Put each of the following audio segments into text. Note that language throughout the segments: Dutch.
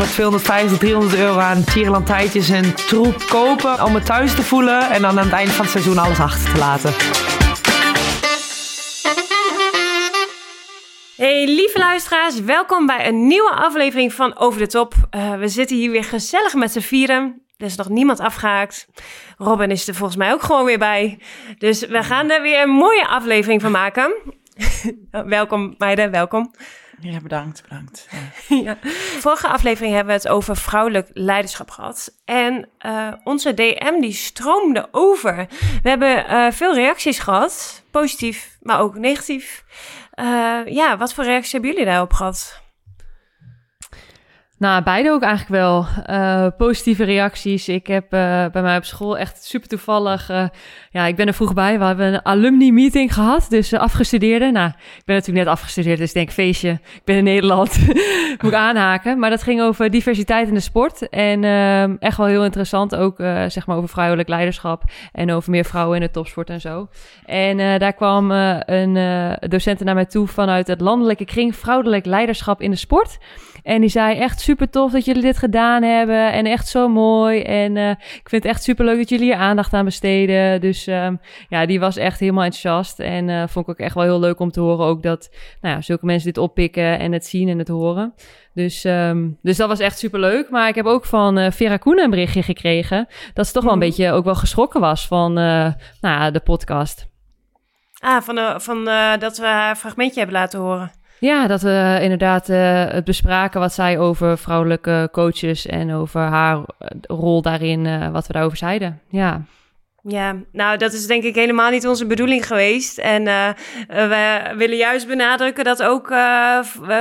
voor 250, 300 euro aan tierenlantijtjes en troep kopen om het thuis te voelen. En dan aan het einde van het seizoen alles achter te laten. Hey lieve luisteraars, welkom bij een nieuwe aflevering van Over de Top. Uh, we zitten hier weer gezellig met z'n vieren. Er is nog niemand afgehaakt. Robin is er volgens mij ook gewoon weer bij. Dus we gaan er weer een mooie aflevering van maken. welkom meiden, welkom. Ja, bedankt, bedankt. Ja. Vorige aflevering hebben we het over vrouwelijk leiderschap gehad. En uh, onze DM die stroomde over. We hebben uh, veel reacties gehad, positief, maar ook negatief. Uh, ja, wat voor reacties hebben jullie daarop gehad? Nou, beide ook eigenlijk wel. Uh, positieve reacties. Ik heb uh, bij mij op school echt super toevallig. Uh, ja, ik ben er vroeg bij. We hebben een alumni meeting gehad. Dus afgestudeerden. Nou, ik ben natuurlijk net afgestudeerd. Dus ik denk feestje. Ik ben in Nederland. Moet ik aanhaken. Maar dat ging over diversiteit in de sport. En echt wel heel interessant. Ook zeg maar over vrouwelijk leiderschap. En over meer vrouwen in de topsport en zo. En daar kwam een docent naar mij toe vanuit het landelijke kring vrouwelijk leiderschap in de sport. En die zei echt super tof dat jullie dit gedaan hebben. En echt zo mooi. En uh, ik vind het echt super leuk dat jullie hier aandacht aan besteden. Dus um, ja, die was echt helemaal enthousiast. En uh, vond ik ook echt wel heel leuk om te horen ook dat nou ja, zulke mensen dit oppikken en het zien en het horen. Dus, um, dus dat was echt super leuk. Maar ik heb ook van uh, Vera Koenen een berichtje gekregen. Dat ze toch wel een beetje ook wel geschrokken was van nou ja, de podcast. Ah, van, de, van dat we haar fragmentje hebben laten horen. Ja, dat we inderdaad uh, het bespraken wat zij over vrouwelijke coaches en over haar rol daarin, uh, wat we daarover zeiden. Ja. Ja, nou, dat is denk ik helemaal niet onze bedoeling geweest. En we willen juist benadrukken dat ook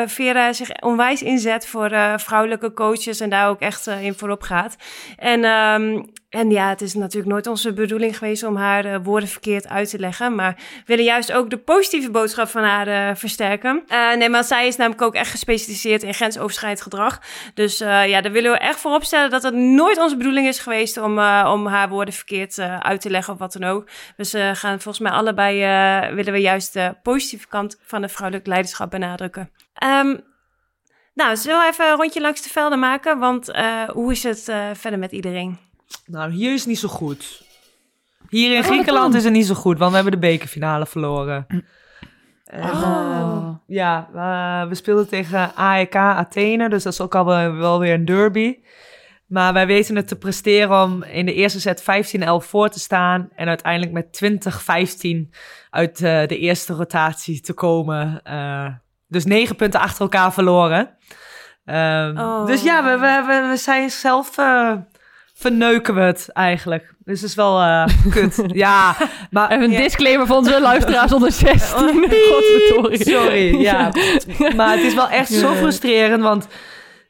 Vera zich onwijs inzet voor vrouwelijke coaches en daar ook echt in voorop gaat. En um, en ja, het is natuurlijk nooit onze bedoeling geweest om haar uh, woorden verkeerd uit te leggen. Maar we willen juist ook de positieve boodschap van haar uh, versterken. Uh, nee, maar zij is namelijk ook echt gespecialiseerd in grensoverschrijdend gedrag. Dus ja, daar willen we echt voor opstellen dat het nooit onze bedoeling is geweest om, om haar woorden verkeerd uit te leggen of wat dan ook. Dus we gaan volgens mij allebei, willen we juist de positieve kant van het vrouwelijk leiderschap benadrukken. Um, nou, zullen we even een rondje langs de velden maken? Want hoe is het verder met iedereen? Nou, hier is het niet zo goed. Hier in Griekenland is het niet zo goed, want we hebben de bekerfinale verloren. En, oh. uh, ja, uh, we speelden tegen AEK Athene, dus dat is ook al wel, wel weer een derby. Maar wij weten het te presteren om in de eerste set 15-11 voor te staan. En uiteindelijk met 20-15 uit uh, de eerste rotatie te komen. Uh, dus negen punten achter elkaar verloren. Um, oh. Dus ja, we, we, we zijn zelf uh, verneuken we het eigenlijk. Dus het is wel uh, kut. ja, maar... Even een ja. disclaimer voor onze luisteraars onder 16. Sorry, ja. maar het is wel echt zo frustrerend, want...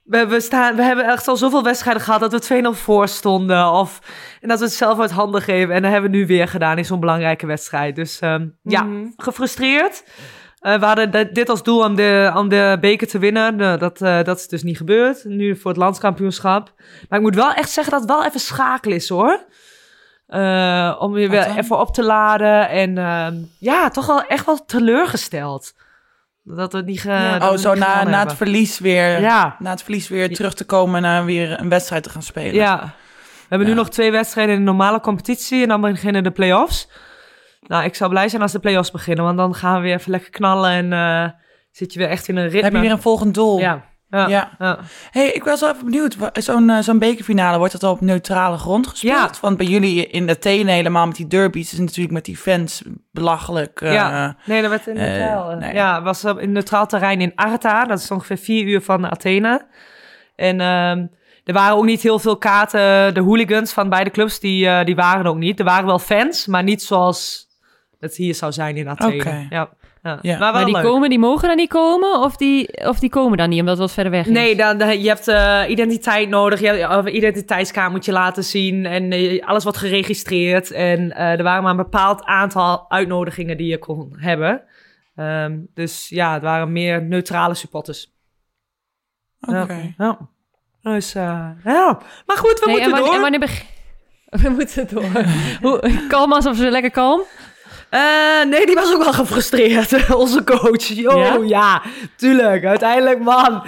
We, we, staan, we hebben echt al zoveel wedstrijden gehad dat we 2-0 voor stonden. Of, en dat we het zelf uit handen geven. En dat hebben we nu weer gedaan in zo'n belangrijke wedstrijd. Dus um, mm -hmm. ja, mhm. gefrustreerd. Uh, we hadden dit als doel om de, om de beker te winnen. De, dat, uh, dat is dus niet gebeurd. Nu voor het landskampioenschap. Maar ik moet wel echt zeggen dat het wel even schakel is hoor. Uh, om je weer even op te laden. En uh, ja, toch wel echt wel teleurgesteld. Dat we niet ge, Oh, zo na, na het verlies weer. Ja. Na het verlies weer terug te komen en weer een wedstrijd te gaan spelen. Ja. We hebben ja. nu nog twee wedstrijden in de normale competitie. En dan beginnen de play-offs. Nou, ik zou blij zijn als de play-offs beginnen, want dan gaan we weer even lekker knallen en uh, zit je weer echt in een ritme. Heb je weer een volgend doel? Ja. Ja. ja. ja. hey, ik was wel even benieuwd. Zo'n uh, zo'n bekerfinale, wordt dat op neutrale grond gespeeld? Ja. Want bij jullie in Athene helemaal met die derbies... is natuurlijk met die fans belachelijk. Uh, ja, nee, dat werd in neutraal. Nee. Ja, was op in neutraal terrein in Arta. Dat is ongeveer vier uur van Athene. En... Uh, er waren ook niet heel veel kaarten. De hooligans van beide clubs, die, uh, die waren ook niet. Er waren wel fans, maar niet zoals het hier zou zijn in Athene. Okay. Ja. Ja. ja. Maar, maar, die komen, die mogen dan niet komen? Of die, of die komen dan niet, omdat het wat verder weg is? Nee, dan, je hebt uh, identiteit nodig. Je hebt, uh, identiteitskaart moet je laten zien. En uh, alles wordt geregistreerd. En er waren maar een bepaald aantal uitnodigingen die je kon hebben. Um, dus ja, het waren meer neutrale supporters. Oké. Okay. Ja. Dus, ja. Maar goed, we nee, moeten en wanneer, door. En wanneer We moeten door. Hoe, kalm alsof ze lekker kalm? Eh, nee, die was ook wel gefrustreerd, onze coach. Yo, Ja? ja? tuurlijk. Uiteindelijk, man.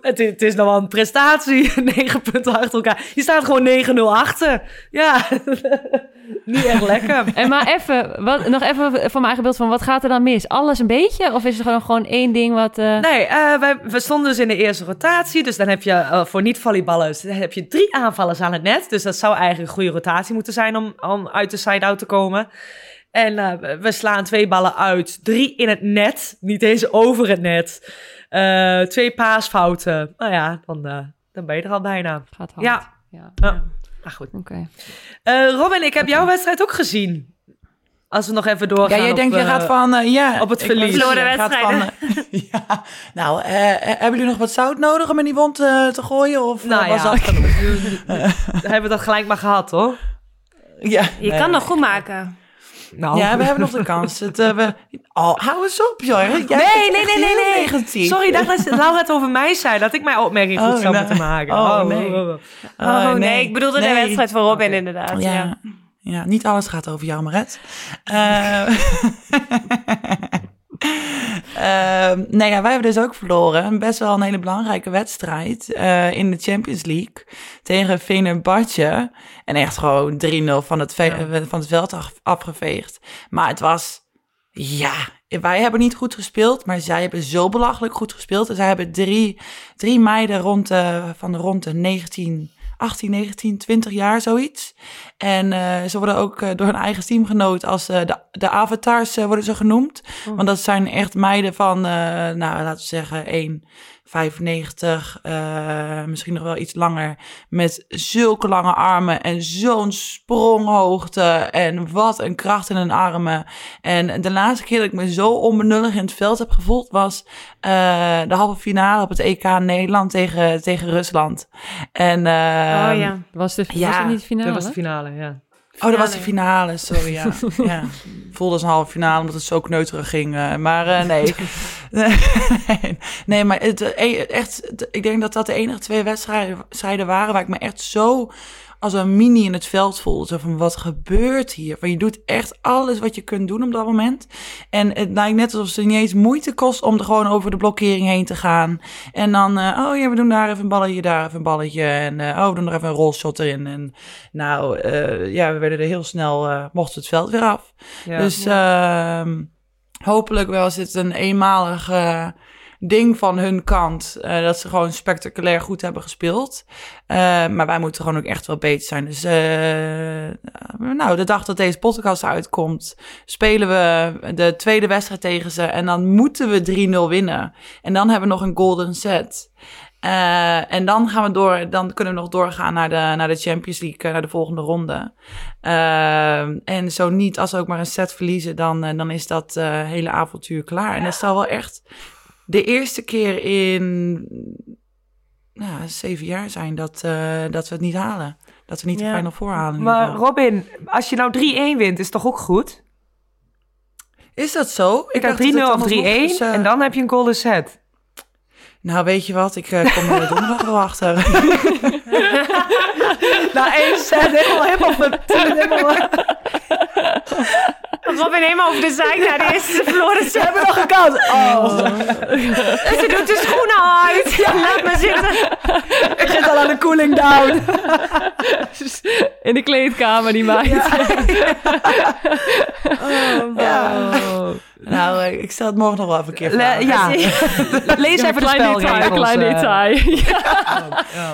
Het, het is nog wel een prestatie. 9 punten achter elkaar. Je staat gewoon 9-0 achter. Ja, niet echt lekker. En maar even, wat, nog even van mijn eigen beeld van wat gaat er dan mis? Alles een beetje? Of is er gewoon, gewoon één ding wat... eh, Nee, eh, wij, we stonden dus in de eerste rotatie. Dus dan heb je voor niet-volleyballers heb je drie aanvallers aan het net. Dus dat zou eigenlijk een goede rotatie moeten zijn om, om uit de side-out te komen. En eh, we- slaan twee ballen uit. Drie in het net. Niet eens over het net. Eh, twee paasfouten. Nou ja, dan, eh, dan ben je er al bijna. Gaat hard. Ja. ja. Ja. Maar goed. Oké. Eh, Robin, ik heb jouw wedstrijd ook gezien. Als we nog even Ja, doorgaan jij op, denkt, je gaat van, ja... op het ik verlies. Verloren je gaat van, eh, ja, nou, hebben jullie nog wat zout nodig om in die wond eh, te gooien? Of Nou was ja, dat genoeg? dan hebben we dat gelijk maar gehad, hoor. Ja, Je nee. kan nog goed maken. Nou. Ja, we hebben nog de kans. Het, eh, we... oh, hou eens op, joh. Jij Nee, nee, nee, nee, nee. negatief. Sorry, dat is- Laura het over mij zei. Dat ik mijn opmerking goed Oh, zou nou. moeten maken. Oh, nee. oh, oh. Oh, nee. ik bedoelde de Nee. wedstrijd voor Robin inderdaad. Ja, Ja. ja. niet alles gaat over jou, Maret. Eh Ehm, nee, ja, wij hebben dus ook verloren. Best wel een hele belangrijke wedstrijd eh, in de Champions League tegen Fenerbahce. En echt gewoon 3-0 van, het eh, van het veld af- afgeveegd. Maar het was, ja, wij hebben niet goed gespeeld, maar zij hebben zo belachelijk goed gespeeld. En zij hebben drie, drie meiden rond de, van de rond de 19, 18, 19, 20 jaar, zoiets. En eh, ze worden ook eh, door hun eigen teamgenoot als eh, de, de avatars worden ze genoemd. Want dat zijn echt meiden van, nou laten we zeggen, 1,95, eh misschien nog wel iets langer. Met zulke lange armen en zo'n spronghoogte. En wat een kracht in hun armen. En de laatste keer dat ik me zo onbenullig in het veld heb gevoeld was eh, de halve finale op het EK Nederland tegen, tegen Rusland. En, eh, Oh ja. Was, de, Ja, was het niet de finale? Dat was de finale, ja. Oh, dat was de finale, sorry, ja. ja. Voelde als een halve finale, omdat het zo kneuterig ging. eh, maar eh, nee. nee. Maar het, eh, echt, het- ik denk dat dat de enige twee wedstrijden waren waar ik me echt zo als een mini in het veld voelde. Zo van, wat gebeurt hier? Van, je doet echt alles wat je kunt doen op dat moment. En het lijkt net alsof het niet eens moeite kost om er gewoon over de blokkering heen te gaan. En dan, eh, oh ja, we doen daar even een balletje, daar even een balletje. En eh, oh, we doen er even een rolshot erin. En nou, eh, ja, we werden er heel snel, mochten het veld weer af. ja. Dus ehm, hopelijk wel is het een eenmalig eh, ding van hun kant. eh, dat ze gewoon spectaculair goed hebben gespeeld. Eh, maar wij moeten gewoon ook echt wel beter zijn. Dus eh, nou, de dag dat deze podcast uitkomt, spelen we de tweede wedstrijd tegen ze. En dan moeten we 3-0 winnen. En dan hebben we nog een golden set. En dan gaan we door, dan kunnen we nog doorgaan naar de, naar de Champions League, naar de volgende ronde. En zo niet, als we ook maar een set verliezen, dan, dan is dat hele avontuur klaar. En dat zal wel echt de eerste keer in nou, zeven jaar zijn dat, eh, dat we het niet halen. Dat we niet de Ja. Final Four halen. in ieder Maar. Robin, als je nou 3-1 wint, is toch ook goed? Is dat zo? Ik had 3-0 dat het of 3-1 dan nog eens, eh, en dan heb je een golden set. Nou, weet je wat? Ik eh, kom er donderdag wel achter. nou, één set, helemaal helemaal helemaal... Robin helemaal over de zijk naar de eerste verloren Ze hebben nog een kans. Oh, Ze doet de schoenen uit. Laat me zitten. ik zit al aan de cooling down. In de kleedkamer, die meid. Ja. Nou, eh, ik stel het morgen nog wel even een keer Le- ja, lees even de klein detail, spelregels. klein eh. detail.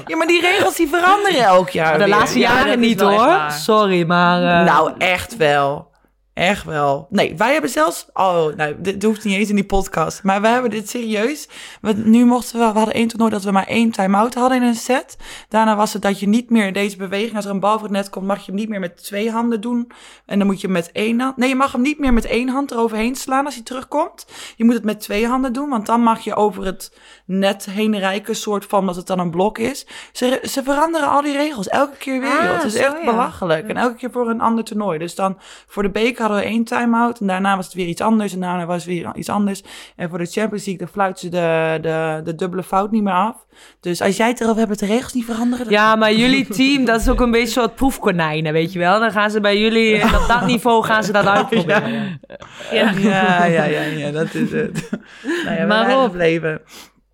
Ja, maar die regels die veranderen elk jaar De weer. laatste Ja, jaren niet hoor. Sorry, maar... eh, Nou, echt wel. Echt wel. Nee, wij hebben zelfs... Oh, nou, dit hoeft niet eens in die podcast. Maar wij hebben dit serieus. Want nu mochten we... We hadden één toernooi dat we maar één time-out hadden in een set. Daarna was het dat je niet meer deze beweging... Als er een bal voor het net komt, mag je hem niet meer met twee handen doen. En dan moet je hem met één hand... Nee, je mag hem niet meer met één hand eroverheen slaan als hij terugkomt. Je moet het met twee handen doen. Want dan mag je over het net heen reiken. soort van dat het dan een blok is. Ze, ze veranderen al die regels. Elke keer weer. Ah. Het is echt ja. belachelijk. En elke keer voor een ander toernooi. Dus dan voor de beker hadden we één time-out. En daarna was het weer iets anders. En daarna was het weer iets anders. En voor de Champions League, dan fluiten ze de, de, de dubbele fout niet meer af. Dus als jij het erover hebt, de regels niet veranderen. dan- Ja, maar jullie team, dat is ook een beetje soort proefkonijnen, weet je wel. Dan gaan ze bij jullie, op dat niveau gaan ze dat uitproberen. Ja. Ja, ja, ja, ja, dat is het. nou ja, Maar Rob- gebleven.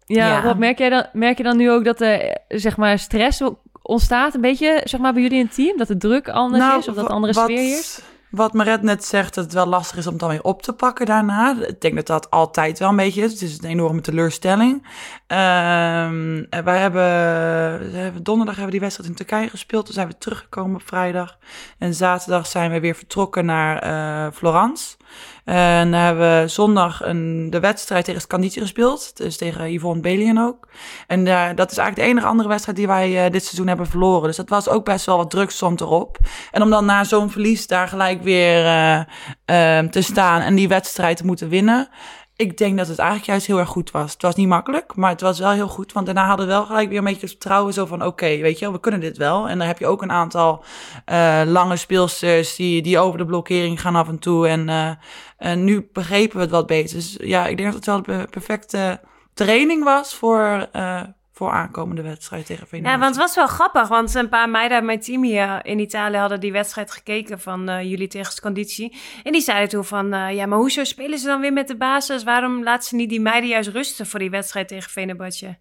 Ja, Ja. Rob, merk, jij dan, merk je dan nu ook dat er zeg maar stress ontstaat een beetje zeg maar, bij jullie in het team? Dat de druk anders is of dat andere wat, sfeer heerst? Wat Maret net zegt, dat het wel lastig is om het dan weer op te pakken daarna. Ik denk dat dat altijd wel een beetje is. Het is een enorme teleurstelling. En wij hebben, donderdag hebben we die wedstrijd in Turkije gespeeld. Toen zijn we teruggekomen vrijdag. En zaterdag zijn we weer vertrokken naar eh, Florence. En dan hebben we zondag een, de wedstrijd tegen Scanditi gespeeld. Dus tegen Yvonne Belien ook. En eh, dat is eigenlijk de enige andere wedstrijd die wij eh, dit seizoen hebben verloren. Dus dat was ook best wel wat druk stond erop. En om dan na zo'n verlies daar gelijk weer eh, eh, te staan en die wedstrijd te moeten winnen. Ik denk dat het eigenlijk juist heel erg goed was. Het was niet makkelijk, maar het was wel heel goed. Want daarna hadden we wel gelijk weer een beetje het vertrouwen. Zo van, oké, weet je we kunnen dit wel. En dan heb je ook een aantal eh, lange speelsters die, die over de blokkering gaan af en toe. En, eh, en nu begrepen we het wat beter. Dus ja, ik denk dat het wel de perfecte training was voor, eh, voor aankomende wedstrijd tegen Venetië. Ja, want het was wel grappig, want een paar meiden uit mijn team hier in Italië hadden die wedstrijd gekeken van eh, jullie tegen Scandici. En die zeiden toen van, eh, ja, maar hoezo spelen ze dan weer met de basis? Waarom laten ze niet die meiden juist rusten voor die wedstrijd tegen Venebadje?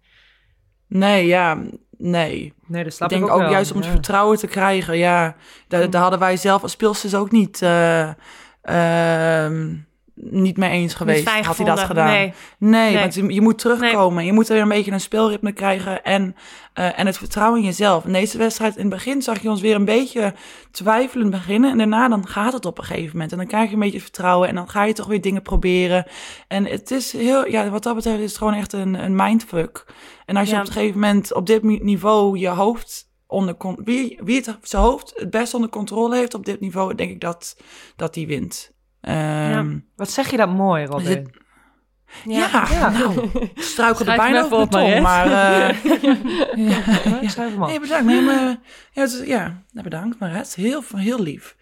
Nee, ja, nee. Nee, dat Ik snap denk ik ook, wel. juist om het Ja. vertrouwen te krijgen. Ja, daar, daar hadden wij zelf als speelsters ook niet, eh, ehm, niet mee eens geweest. Had hij dat gedaan? Nee. Nee, Nee. want je, je moet terugkomen. Je moet er weer een beetje een speelritme krijgen en, eh, en het vertrouwen in jezelf. In deze wedstrijd, in het begin zag je ons weer een beetje twijfelend beginnen. En daarna dan gaat het op een gegeven moment. En dan krijg je een beetje vertrouwen en dan ga je toch weer dingen proberen. En het is heel, ja, wat dat betreft is het gewoon echt een, een mindfuck. En als je Ja. op een gegeven moment op dit niveau je hoofd onder wie, wie het zijn hoofd het best onder controle heeft op dit niveau, denk ik dat, dat die wint. Ehm, Wat zeg je dat mooi, Robin? ja, Ja. nou, ik struikelde Schrijf hem bijna even op de maar... eh, ja, Ja, ja. schrijf hem op. Nee, bedankt. Nee, maar, ja, het is- ja, nou, bedankt, maar het is heel, heel lief.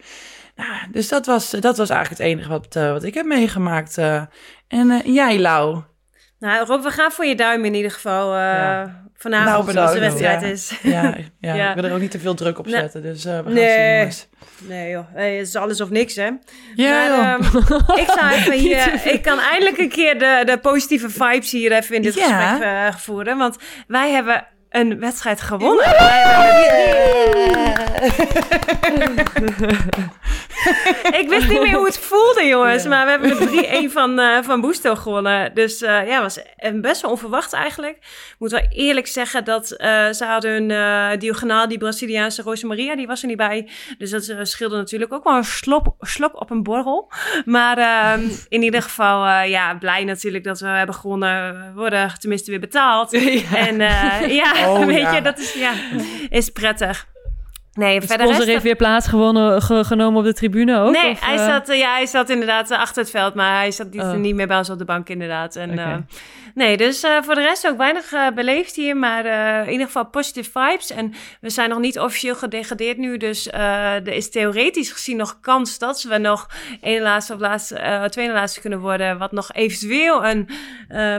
Nou, dus dat was, dat was eigenlijk het enige wat, eh, wat ik heb meegemaakt. eh. en eh, jij, Lau? Nou, Rob, we gaan voor je duim in ieder geval eh, Ja. Vanavond Nou, als de wedstrijd Ja. is. Ja, ja, Ja. ik wil er ook niet te veel druk op Nee. zetten, dus eh, we gaan Nee. zien, jongens. Nee joh, hey, het is alles of niks hè. Ja, maar, ehm, ik, zou even hier, ik kan eindelijk een keer de, de positieve vibes hier even in dit gesprek eh, voeren. Want wij hebben een wedstrijd gewonnen. Ik wist niet meer hoe het voelde, jongens. Maar we hebben met 3-1 van, eh van Busto gewonnen. Dus eh, ja, was best wel onverwacht eigenlijk. Ik moet wel eerlijk zeggen dat eh, ze hadden hun diagonaal, die Braziliaanse Rosemaria, die was er niet bij. Dus dat scheelde natuurlijk ook wel een slop, slok op een borrel. Maar ehm, in ieder geval, ja, blij natuurlijk dat we hebben gewonnen. We worden tenminste weer betaald. En eh, ja, Oh, weet ja. je, dat is, ja, is prettig. Nee, De verder sponsor heeft weer plaats gewonnen, ge- genomen op de tribune ook? Nee, of, hij, eh? zat, eh, ja, hij zat inderdaad eh, achter het veld, maar hij zat niet, Oh. niet meer bij ons op de bank inderdaad. En, nee, dus eh, voor de rest ook weinig eh, beleefd hier, maar eh, in ieder geval positive vibes. En we zijn nog niet officieel gedegradeerd nu, dus er is theoretisch gezien nog kans dat we nog één laatste of laatste, tweede laatste kunnen worden, wat nog eventueel een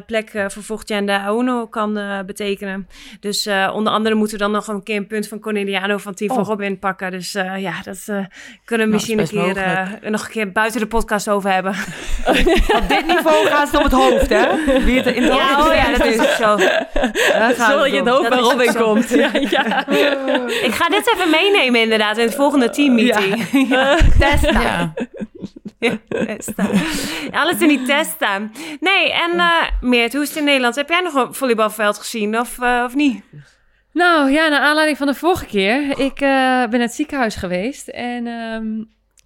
plek voor volgend jaar in de AUNO kan betekenen. Dus onder andere moeten we dan nog een keer een punt van Corneliano van Team van Oh. Robin pakken. Dus ja, dat kunnen we Nou, misschien een keer, nog een keer buiten de podcast over hebben. Op dit niveau gaat het om het hoofd, hè? Wie het in het Ja, oh ja, dat is ook zo. Daar gaat Zorg dat je het hoofd bij Robin komt. Ja, ja. Ik ga dit even meenemen inderdaad in het volgende teammeeting. Ja. Testa. Ja. Ja, testa. Alles in die testa. Nee, en eh Meert, hoe is het in Nederland? Heb jij nog een volleybalveld gezien of, eh, of niet? Nou ja, naar aanleiding van de vorige keer. Ik eh, ben naar het ziekenhuis geweest en ehm,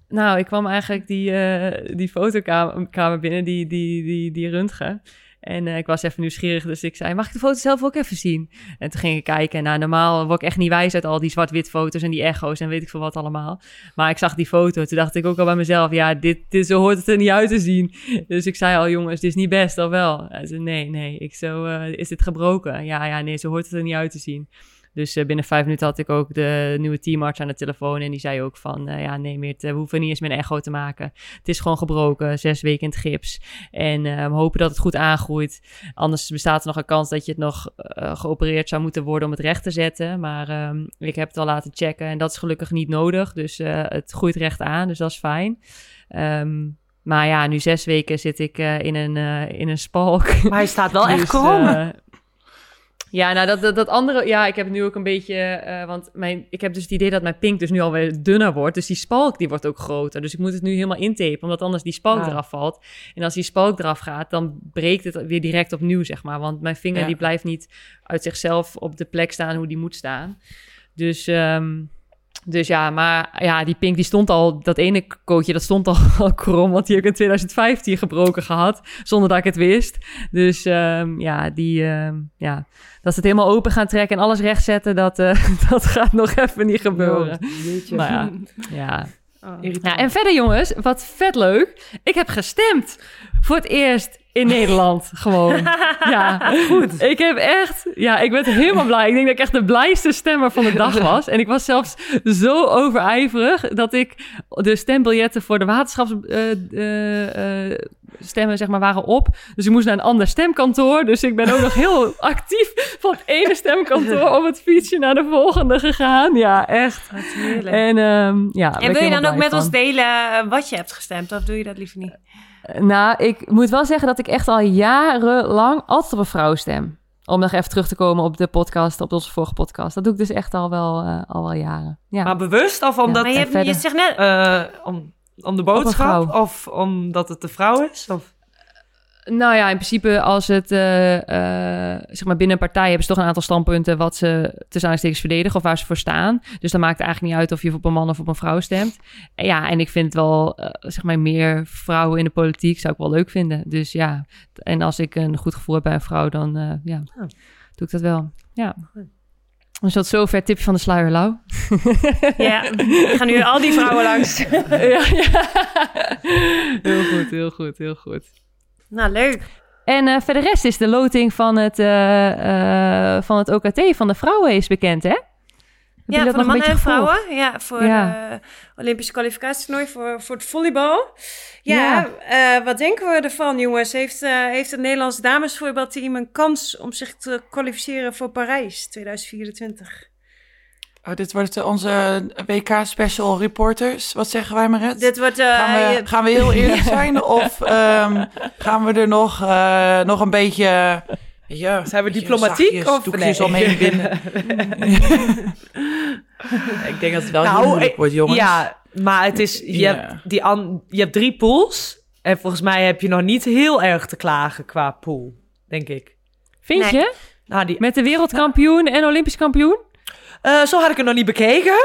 nou, ik kwam eigenlijk die, eh, die fotokamer kamer binnen, die, die, die, die röntgen. En eh, ik was even nieuwsgierig, dus ik zei, mag ik de foto zelf ook even zien? En toen ging ik kijken en nou, normaal word ik echt niet wijs uit al die zwart-wit foto's en die echo's en weet ik veel wat allemaal. Maar ik zag die foto, toen dacht ik ook al bij mezelf, ja, dit, dit, zo hoort het er niet uit te zien. Dus ik zei al, jongens, dit is niet best, of wel? Nee, nee. Ik zo, eh, is dit gebroken? Ja, ja, nee, zo hoort het er niet uit te zien. Dus eh, binnen vijf minuten had ik ook de nieuwe teamarts aan de telefoon. En die zei ook van, eh, ja, nee meer, we hoeven niet eens een echo te maken. Het is gewoon gebroken, zes weken in het gips. En eh, we hopen dat het goed aangroeit. Anders bestaat er nog een kans dat je het nog eh, geopereerd zou moeten worden om het recht te zetten. Maar ehm, ik heb het al laten checken en dat is gelukkig niet nodig. Dus eh, het groeit recht aan, dus dat is fijn. Ehm, maar ja, nu zes weken zit ik eh, in, een, eh, in een spalk. Maar hij staat wel echt Dus, krom. eh, ja, nou dat, dat, dat andere, ja, ik heb nu ook een beetje, eh, want mijn, ik heb dus het idee dat mijn pink dus nu alweer dunner wordt. Dus die spalk die wordt ook groter. Dus ik moet het nu helemaal intapen, omdat anders die spalk Ja. eraf valt. En als die spalk eraf gaat, dan breekt het weer direct opnieuw, zeg maar. Want mijn vinger Ja. die blijft niet uit zichzelf op de plek staan hoe die moet staan. Dus, ehm, dus ja, maar ja, die pink die stond al, dat ene kootje dat stond al, al krom, want die heb ik in 2015 gebroken gehad, zonder dat ik het wist. Dus ehm, ja, die, ehm, ja, dat ze het helemaal open gaan trekken en alles rechtzetten, dat, eh, dat gaat nog even niet gebeuren. Jeetje. Maar ja, ja. Oh. Ja, en verder jongens, wat vet leuk. Ik heb gestemd voor het eerst in Nederland gewoon. Ja, goed. Ik heb echt, ja, ik ben helemaal blij. Ik denk dat ik echt de blijste stemmer van de dag was. En ik was zelfs zo overijverig dat ik de stembiljetten voor de waterschapsstemmen stemmen zeg maar waren op. Dus ik moest naar een ander stemkantoor. Dus ik ben ook nog heel actief van het ene stemkantoor op het fietsje naar de volgende gegaan. Ja, echt. Wat heerlijk. En, ehm, ja, En wil je dan ook met ons delen eh, wat je hebt gestemd? Of doe je dat liever niet? Nou, ik moet wel zeggen dat ik echt al jarenlang altijd op een vrouw stem. Om nog even terug te komen op de podcast, op onze vorige podcast. Dat doe ik dus echt al wel, eh, al wel jaren. Ja. Maar bewust of omdat... maar je, zegt net... eh, om, om de boodschap? Of omdat het de vrouw is? Of... Nou ja, in principe als het, eh, eh, zeg maar binnen een partij hebben ze toch een aantal standpunten wat ze tussen aanhalingstekens verdedigen of waar ze voor staan. Dus dan maakt het eigenlijk niet uit of je op een man of op een vrouw stemt. En ja, en ik vind wel, eh, zeg maar, meer vrouwen in de politiek zou ik wel leuk vinden. Dus ja, en als ik een goed gevoel heb bij een vrouw, dan eh, ja, Oh. doe ik dat wel. Ja. Dus tot zover tipje van de sluier, Lau. Ja, we gaan nu al die vrouwen langs. ja, ja. Heel goed, heel goed, heel goed. Nou, leuk. En eh verder rest is de loting van het, eh, eh, van het OKT van de vrouwen is bekend, hè? Ja, van de mannen een en vrouwen. Ja, voor Ja. de Olympische kwalificatietoernooi voor, voor het volleybal. Ja, Ja. wat denken we ervan, jongens? Heeft, heeft het Nederlands damesvoetbalteam een kans om zich te kwalificeren voor Parijs 2024? Oh, dit wordt eh, onze WK Special Reporters. Wat zeggen wij, Maret? Dit wordt... eh, Gaan we, je- gaan we heel eerlijk zijn? Of ehm, gaan we er nog, eh, nog een beetje... Ja, Zijn we diplomatiek zachtjes of doekjes nee? omheen binden? ik denk dat het wel heel Nou, moeilijk wordt, jongens. Ja, maar het is, je, hebt die an, je hebt drie pools. En volgens mij heb je nog niet heel erg te klagen qua pool, denk ik. Vind Nee. je? Nou, die, Met de wereldkampioen en olympisch kampioen? Eh, zo had ik het nog niet bekeken.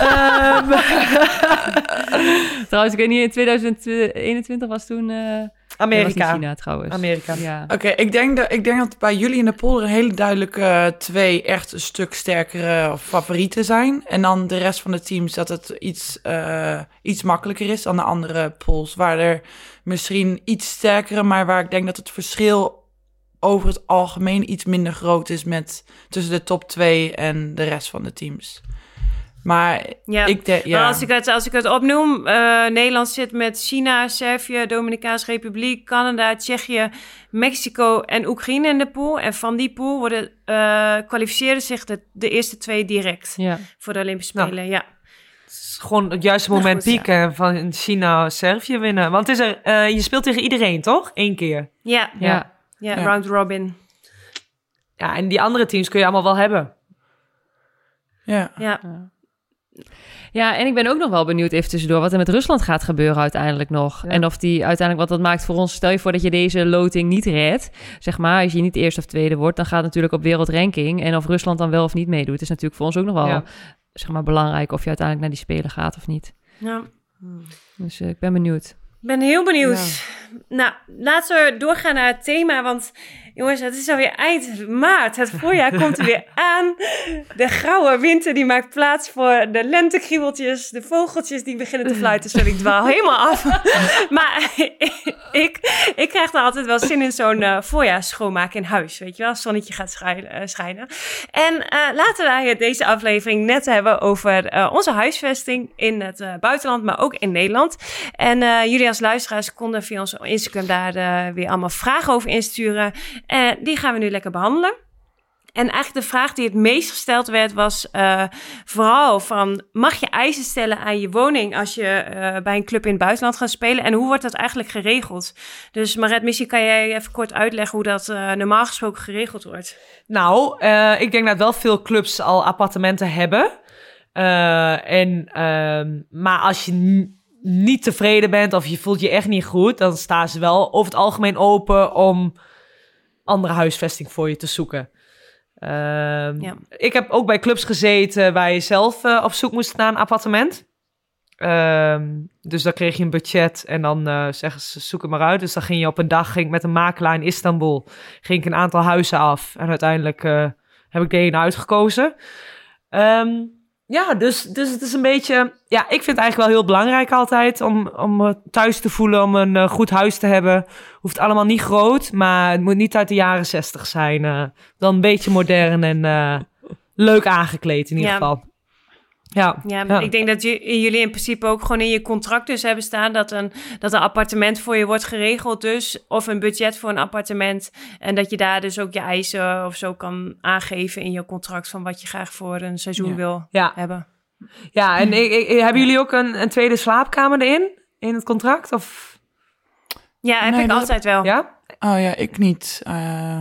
Ehm, Trouwens, ik weet niet, in 2021 was toen... eh, Amerika. China trouwens. Amerika. Ja. Oké, ik, denk dat- ik denk dat bij jullie in de polder een hele duidelijke eh, twee echt een stuk sterkere favorieten zijn. En dan de rest van de teams dat het iets, eh, iets makkelijker is dan de andere pools. Waar er misschien iets sterkere, maar waar ik denk dat het verschil over het algemeen iets minder groot is met tussen de top twee en de rest van de teams. Maar ja. ik denk, ja. Maar als ik het, als ik het opnoem, eh, Nederland zit met China, Servië, Dominicaanse Republiek, Canada, Tsjechië, Mexico en Oekraïne in de pool. En van die pool worden, eh, kwalificeren zich de, de eerste twee direct ja. voor de Olympische Nou. Spelen. Ja. Het is gewoon het juiste Nou, moment goed, ja. pieken van China, Servië winnen. Want het is er, eh, je speelt tegen iedereen, toch? Eén keer. Ja, ja. Ja. Ja. round robin. Ja, en die andere teams kun je allemaal wel hebben. ja. Ja. Ja, en ik ben ook nog wel benieuwd even tussendoor wat er met Rusland gaat gebeuren uiteindelijk nog. Ja. En of die uiteindelijk wat dat maakt voor ons. Stel je voor dat je deze loting niet redt, zeg maar, als je niet eerste of tweede wordt, dan gaat het natuurlijk op wereldranking. En of Rusland dan wel of niet meedoet, is natuurlijk voor ons ook nog wel Ja. zeg maar, belangrijk of je uiteindelijk naar die spelen gaat of niet. ja. Dus eh, ik ben benieuwd. Ik ben heel benieuwd. Nou, laten we doorgaan naar het thema. Want Jongens, het is alweer eind maart. Het voorjaar komt er weer aan. De grauwe winter die maakt plaats voor de lentekriebeltjes. De vogeltjes die beginnen te fluiten. Sorry, ik dwaal helemaal af. maar ik, ik krijg dan altijd wel zin in zo'n uh, voorjaarsschoonmaak in huis. Weet je wel, zonnetje gaat schijnen. En uh, laten wij het deze aflevering net hebben over uh, onze huisvesting in het buitenland, maar ook in Nederland. En jullie als luisteraars konden via ons Instagram daar weer allemaal vragen over insturen. En die gaan we nu lekker behandelen. En eigenlijk de vraag die het meest gesteld werd was uh, vooral van... mag je eisen stellen aan je woning als je uh, bij een club in het buitenland gaat spelen? En hoe wordt dat eigenlijk geregeld? Dus Maret, misschien kan jij even kort uitleggen hoe dat normaal gesproken geregeld wordt. Nou, ik denk dat wel veel clubs al appartementen hebben. en, ehm, maar als je niet tevreden bent of je voelt je echt niet goed... dan staan ze wel over het algemeen open om andere huisvesting voor je te zoeken. Uh, ja. Ik heb ook bij clubs gezeten waar je zelf uh, op zoek moest naar een appartement. Uh, dus dan kreeg je een budget en dan uh, zeggen ze zoek het maar uit. Dus dan ging je op een dag ging ik met een makelaar in Istanbul ging ik een aantal huizen af. En uiteindelijk eh, heb ik de ene uitgekozen. Um, ja, dus, dus het is een beetje. Ja, ik vind het eigenlijk wel heel belangrijk altijd om, om thuis te voelen, om een uh, goed huis te hebben. Hoeft allemaal niet groot, maar het moet niet uit de jaren zestig zijn. Uh, dan een beetje modern en uh, leuk aangekleed in ieder ja. geval. Ja, ja, ik denk dat jullie in principe ook gewoon in je contract dus hebben staan dat een, dat een appartement voor je wordt geregeld dus, of een budget voor een appartement. En dat je daar dus ook je eisen of zo kan aangeven in je contract van wat je graag voor een seizoen wil hebben. Ja, en ik, ik, hebben jullie ook een, een tweede slaapkamer erin, in het contract? Of? Ja, heb ik altijd wel. Ja? Oh ja, ik niet. Uh...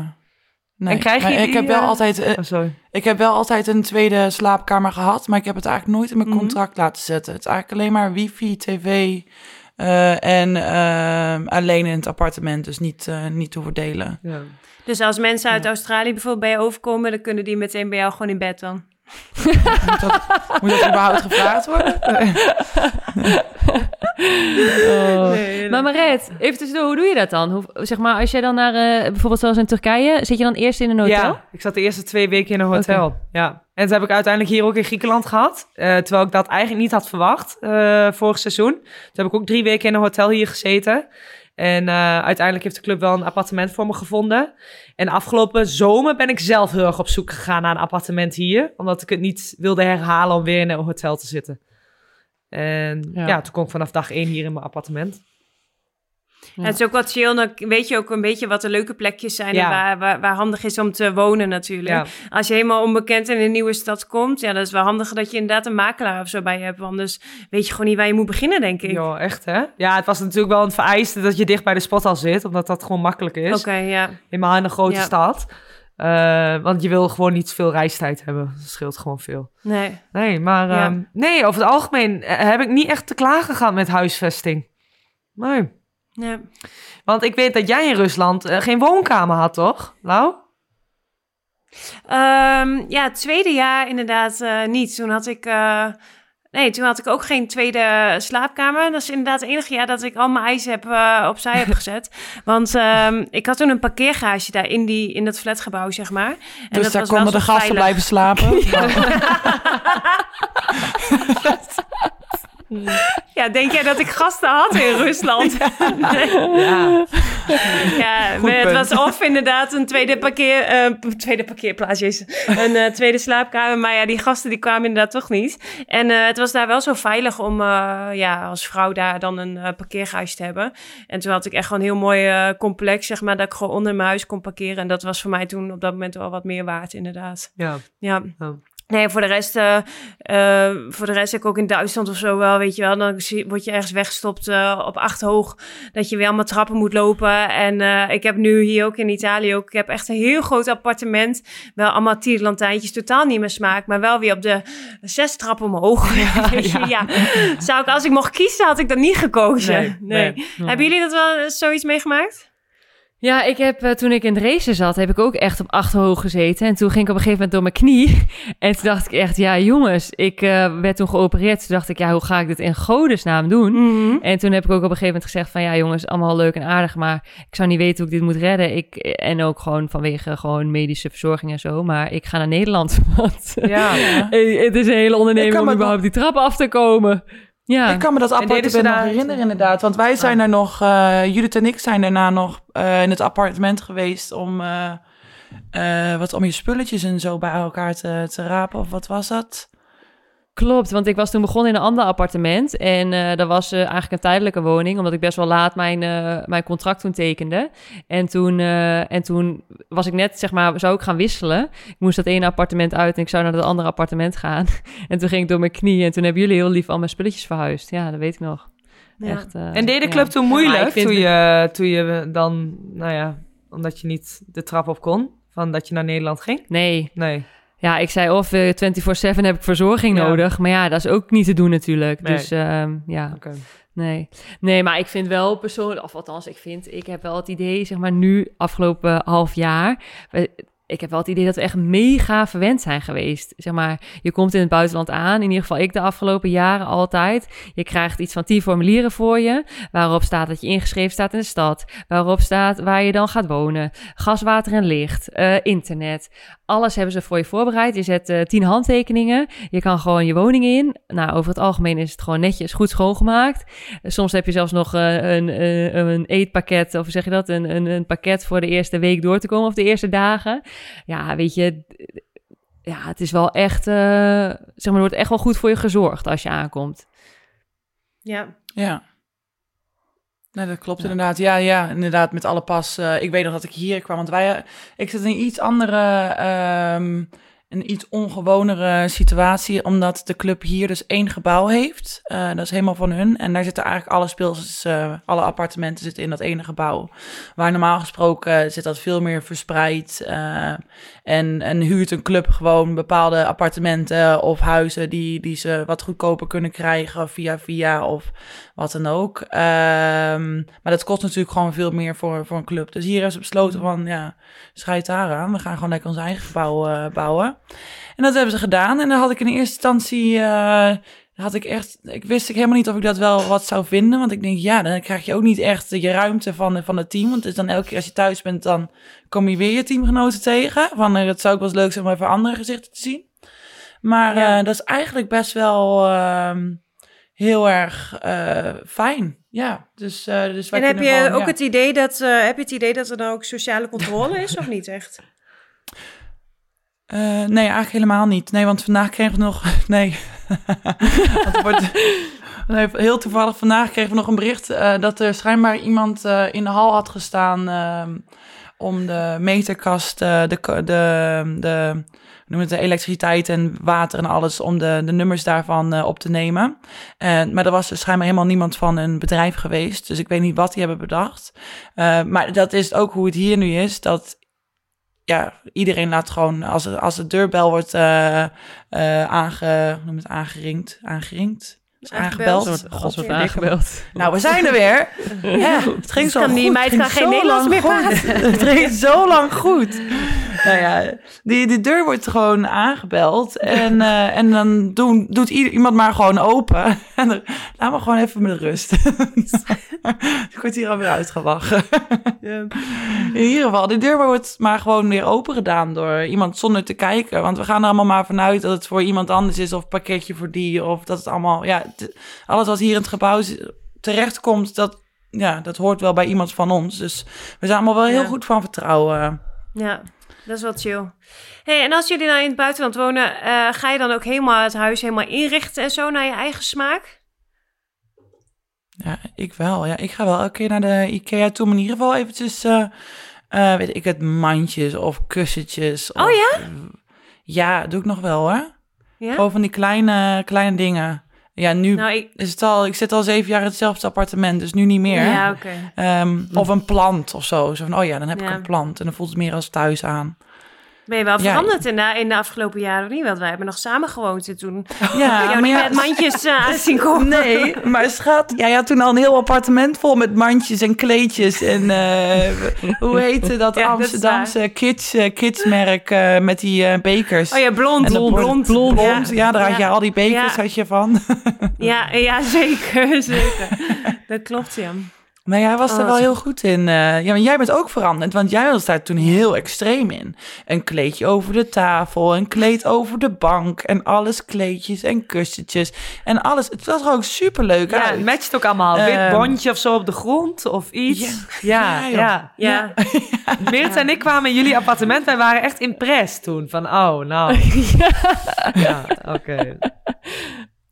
Nee, en krijg je ik heb wel altijd. Uh, oh, sorry. Ik heb wel altijd een tweede slaapkamer gehad, maar ik heb het eigenlijk nooit in mijn mhm. contract laten zetten. Het is eigenlijk alleen maar wifi, tv uh, en uh, alleen in het appartement, dus niet, niet te verdelen. Ja. Dus als mensen uit Australië bijvoorbeeld bij je overkomen, dan kunnen die meteen bij jou gewoon in bed dan? Moet, dat, moet dat überhaupt gevraagd worden? oh. nee, Maar Maret, even tussendoor, hoe doe je dat dan? Hoe, zeg maar, als jij dan naar, uh, bijvoorbeeld zoals in Turkije, zit je dan eerst in een hotel? Ja, ik zat de eerste twee weken in een hotel, okay. ja. En dat heb ik uiteindelijk hier ook in Griekenland gehad. Uh, terwijl ik dat eigenlijk niet had verwacht uh, vorig seizoen. Toen heb ik ook drie weken in een hotel hier gezeten. En uh, uiteindelijk heeft de club wel een appartement voor me gevonden. En afgelopen zomer ben ik zelf heel erg op zoek gegaan naar een appartement hier. Omdat ik het niet wilde herhalen om weer in een hotel te zitten. En ja, ja toen kom ik vanaf dag één hier in mijn appartement. Het is ook wat chill, dan weet je ook een beetje wat de leuke plekjes zijn en waar, waar, waar, handig is om te wonen natuurlijk. Als je helemaal onbekend in een nieuwe stad komt, ja, dat is wel handig dat je inderdaad een makelaar of zo bij je hebt, anders weet je gewoon niet waar je moet beginnen, denk ik. Ja, echt hè? Ja, het was natuurlijk wel een vereiste dat je dicht bij de spot al zit, omdat dat gewoon makkelijk is. Oké, ja. Helemaal in een grote stad. Uh, want je wil gewoon niet veel reistijd hebben. Dat scheelt gewoon veel. Nee. Nee, maar ja. um, nee, over het algemeen eh, heb ik niet echt te klagen gehad met huisvesting. Nee. Ja. Want ik weet dat jij in Rusland uh, geen woonkamer had, toch, Lau? Um, ja, het tweede jaar inderdaad uh, niet. Toen had ik... Uh, nee, toen had ik ook geen tweede slaapkamer. Dat is inderdaad het enige jaar dat ik al mijn eisen heb, opzij heb gezet. Want um, ik had toen een parkeergarage daar in, die, in dat flatgebouw, zeg maar. En dus dat daar was konden de gasten veilig. blijven slapen? Ja, denk jij dat ik gasten had in Rusland? Nee. Ja, ja maar het was of inderdaad een tweede, parkeer, uh, tweede parkeerplaats, een uh, tweede slaapkamer. Maar ja, die gasten die kwamen inderdaad toch niet. En uh, het was daar wel zo veilig om ja, als vrouw daar dan een parkeerhuis te hebben. En toen had ik echt gewoon een heel mooi complex, zeg maar, dat ik gewoon onder mijn huis kon parkeren. En dat was voor mij toen op dat moment wel wat meer waard, inderdaad. Ja. Ja. Nee, voor de rest, uh, uh, voor de rest ik ook in Duitsland of zo wel, weet je wel. Dan word je ergens weggestopt uh, op acht hoog, dat je weer allemaal trappen moet lopen. En ik heb nu hier ook in Italië ook, ik heb echt een heel groot appartement. Wel allemaal tierlantijntjes, totaal niet meer smaak, maar wel weer op de zes trappen omhoog. Ja, ja. ja, Zou ik, als ik mocht kiezen, had ik dat niet gekozen. Nee. nee. nee. Hebben jullie dat wel zoiets meegemaakt? Ja, ik heb eh, toen ik in de race zat, heb ik ook echt op achterhoog gezeten. En toen ging ik op een gegeven moment door mijn knie. En toen dacht ik echt, ja jongens, ik eh, werd toen geopereerd. Toen dacht ik, ja, hoe ga ik dit in godesnaam doen? Mhm. En toen heb ik ook op een gegeven moment gezegd van, ja jongens, allemaal leuk en aardig, maar ik zou niet weten hoe ik dit moet redden. Ik, en ook gewoon vanwege gewoon medische verzorging en zo. Maar ik ga naar Nederland, want Ja. eh, het is een hele onderneming om überhaupt die trap af te komen. Ja. Ik kan me dat appartement nog herinneren inderdaad. Want wij zijn er nog, eh, Judith en ik zijn daarna nog eh, in het appartement geweest om, eh, wat, om je spulletjes en zo bij elkaar te, te rapen. Of wat was dat? Klopt, want ik was toen begonnen in een ander appartement. En eh dat was eh, eigenlijk een tijdelijke woning, omdat ik best wel laat mijn, eh, mijn contract toen tekende. En toen, en toen was ik net, zeg maar, zou ik gaan wisselen. Ik moest dat ene appartement uit en ik zou naar dat andere appartement gaan. en toen ging ik door mijn knie en toen hebben jullie heel lief al mijn spulletjes verhuisd. Ja, dat weet ik nog. Ja. Echt, En deed de ja. club toen moeilijk, toen, je, toen je dan, nou ja, omdat je niet de trap op kon, van dat je naar Nederland ging? Nee, Nee. Ja, ik zei of eh 24-7 heb ik verzorging Ja. nodig. Maar ja, dat is ook niet te doen natuurlijk. Nee. Dus ehm, ja. Nee. nee, maar ik vind wel persoonlijk, of althans, ik vind, ik heb wel het idee, zeg maar nu, afgelopen half jaar, ik heb wel het idee dat we echt mega verwend zijn geweest. Zeg maar, je komt in het buitenland aan, in ieder geval ik de afgelopen jaren altijd. Je krijgt iets van tien formulieren voor je, waarop staat dat je ingeschreven staat in de stad, waarop staat waar je dan gaat wonen, gas, water en licht, eh, internet. Alles hebben ze voor je voorbereid. Je zet eh, tien handtekeningen. Je kan gewoon je woning in. Nou, over het algemeen is het gewoon netjes goed schoongemaakt. Soms heb je zelfs nog eh, een, een eetpakket, of zeg je dat? Een, een, een pakket voor de eerste week door te komen, of de eerste dagen. Ja, weet je, ja, het is wel echt, eh, zeg maar, er wordt echt wel goed voor je gezorgd als je aankomt. Ja. Ja. Nee, dat klopt inderdaad. Ja, ja, inderdaad, met alle pas. eh, ik weet nog dat ik hier kwam, want wij, eh, ik zit in een iets andere, ehm, een iets ongewonere situatie, omdat de club hier dus één gebouw heeft. Eh, dat is helemaal van hun. En daar zitten eigenlijk alle speels, eh, alle appartementen zitten in dat ene gebouw. Waar normaal gesproken zit dat veel meer verspreid. eh, en, en huurt een club gewoon bepaalde appartementen of huizen die, die ze wat goedkoper kunnen krijgen via via of wat dan ook. Ehm, maar dat kost natuurlijk gewoon veel meer voor, voor een club. Dus hier hebben ze besloten van, ja, schijt daar aan. We gaan gewoon lekker ons eigen gebouw bouwen. En dat hebben ze gedaan. En dan had ik in eerste instantie, eh, had ik echt, ik wist ik helemaal niet of ik dat wel wat zou vinden. Want ik denk, ja, dan krijg je ook niet echt je ruimte van, van het team. Want het is dan elke keer als je thuis bent, dan kom je weer je teamgenoten tegen. Van, eh, het zou ook wel eens leuk zijn om even andere gezichten te zien. Maar Ja. eh, dat is eigenlijk best wel ehm, heel erg fijn. Ja, dus, dus wij En heb je gewoon, ook ja. het idee dat, heb je het idee dat er dan ook sociale controle is, of niet echt? Eh, nee, eigenlijk helemaal niet. Nee, want vandaag kregen we nog... Nee. Wordt... Heel toevallig vandaag kregen we nog een bericht eh, dat er schijnbaar iemand eh, in de hal had gestaan ehm, om de meterkast, de, de, de, noem het, de elektriciteit en water en alles, om de, de nummers daarvan op te nemen. En maar er was er schijnbaar helemaal niemand van een bedrijf geweest, dus ik weet niet wat die hebben bedacht. Maar dat is ook hoe het hier nu is, dat ja, iedereen laat gewoon, als, als de deurbel wordt eh eh aange, noem het, aangeringd, aangeringd, is Aangebeld. aangebeld. God, wordt aangebeld. Nou, we zijn er weer. Ja, het ging zo Kan goed. die meid Het ging kan geen zo Nederlands lang meer goed. Het ging zo lang goed. Nou ja, die, die deur wordt gewoon aangebeld. En, eh, en dan doen, doet ieder, iemand maar gewoon open. En dan, laat me gewoon even met rust. Ik word hier alweer In ieder geval, de deur wordt maar gewoon weer open gedaan door iemand zonder te kijken. Want we gaan er allemaal maar vanuit dat het voor iemand anders is. Of een pakketje voor die. Of dat het allemaal, ja, alles wat hier in het gebouw terechtkomt, dat, ja, dat hoort wel bij iemand van ons. Dus we zijn allemaal wel heel Ja. goed van vertrouwen. Ja, dat is wel chill. Hey, en als jullie nou in het buitenland wonen, eh, ga je dan ook helemaal het huis helemaal inrichten en zo naar je eigen smaak? Ja, ik wel. Ja, ik ga wel elke keer naar de IKEA toe. Maar in ieder geval eventjes, eh, eh, weet ik het, mandjes of kussentjes. Oh of- ja? Ja, doe ik nog wel hoor. Ja? Gewoon van die kleine, kleine dingen. Ja, nu Nou, ik... is het al, ik zit al zeven jaar in hetzelfde appartement, dus nu niet meer. Ja, oké. Ehm, of een plant of zo. Zo van, oh ja, dan heb ik een plant. En dan voelt het meer als thuis aan. Ben je wel Ja. veranderd in, de, in de afgelopen jaren of niet? Want wij hebben nog samen gewoond en toen Ja, jou maar ja, met mandjes zien komen. Nee, maar schat, jij had toen al een heel appartement vol met mandjes en kleedjes. En eh, hoe heette dat Ja, dat is Amsterdamse kids, eh, kidsmerk met die bekers? Oh ja, blond. Blond, blond, blond. blond. Ja, daar had je al die bekers had je van. Ja, ja, zeker, zeker. Dat klopt, ja. Maar jij was Oh, er wel wat- heel goed in. eh, ja, maar jij bent ook veranderd, want jij was daar toen heel extreem in. Een kleedje over de tafel, een kleed over de bank en alles kleedjes en kussentjes en alles. Het was ook superleuk Ja, uit. het matcht ook allemaal. Wit Ehm, bondje of zo op de grond of iets. Ja, Ja, ja. Ja, en ik kwamen in jullie appartement. Wij waren echt impressed toen. Van, oh, nou. Ja, oké.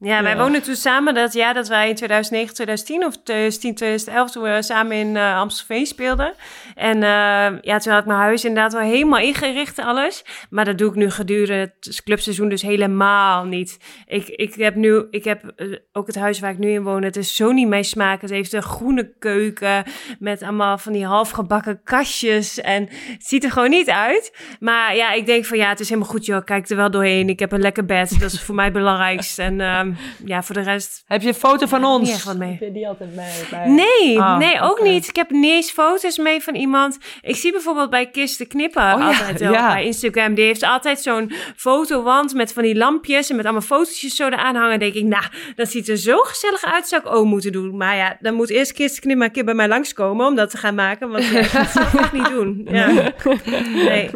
Ja wij Ja. woonden toen samen dat jaar dat wij in 2009, 2010 of 2010, 2011 toen we samen in eh, Amstelveen speelden. En eh, ja, toen had ik mijn huis inderdaad wel helemaal ingericht en alles. Maar dat doe ik nu gedurende het clubseizoen dus helemaal niet. Ik, ik heb nu, ik heb eh, ook het huis waar ik nu in woon, het is zo niet mijn smaak. Het heeft een groene keuken met allemaal van die halfgebakken kastjes en het ziet er gewoon niet uit. Maar ja, ik denk van ja, het is helemaal goed joh, kijk er wel doorheen. Ik heb een lekker bed, dat is voor mij het belangrijkste. En ehm, ja, voor de rest Heb je een foto van ons? niet echt wat mee. je die altijd mee? Nee, Ah, nee, ook niet. Ik heb niet eens foto's mee van iemand. Ik zie bijvoorbeeld bij Kisten Knippen Oh ja, altijd wel ja. bij Instagram. Die heeft altijd zo'n fotowand met van die lampjes en met allemaal fotootjes zo eraan hangen. denk ik, nou, dat ziet er zo gezellig uit. Zou ik ook moeten doen. Maar ja, dan moet eerst Kisten Knippen maar een keer bij mij langskomen om dat te gaan maken. Want ja, ik kan het zelf echt niet doen. Ja. Nee,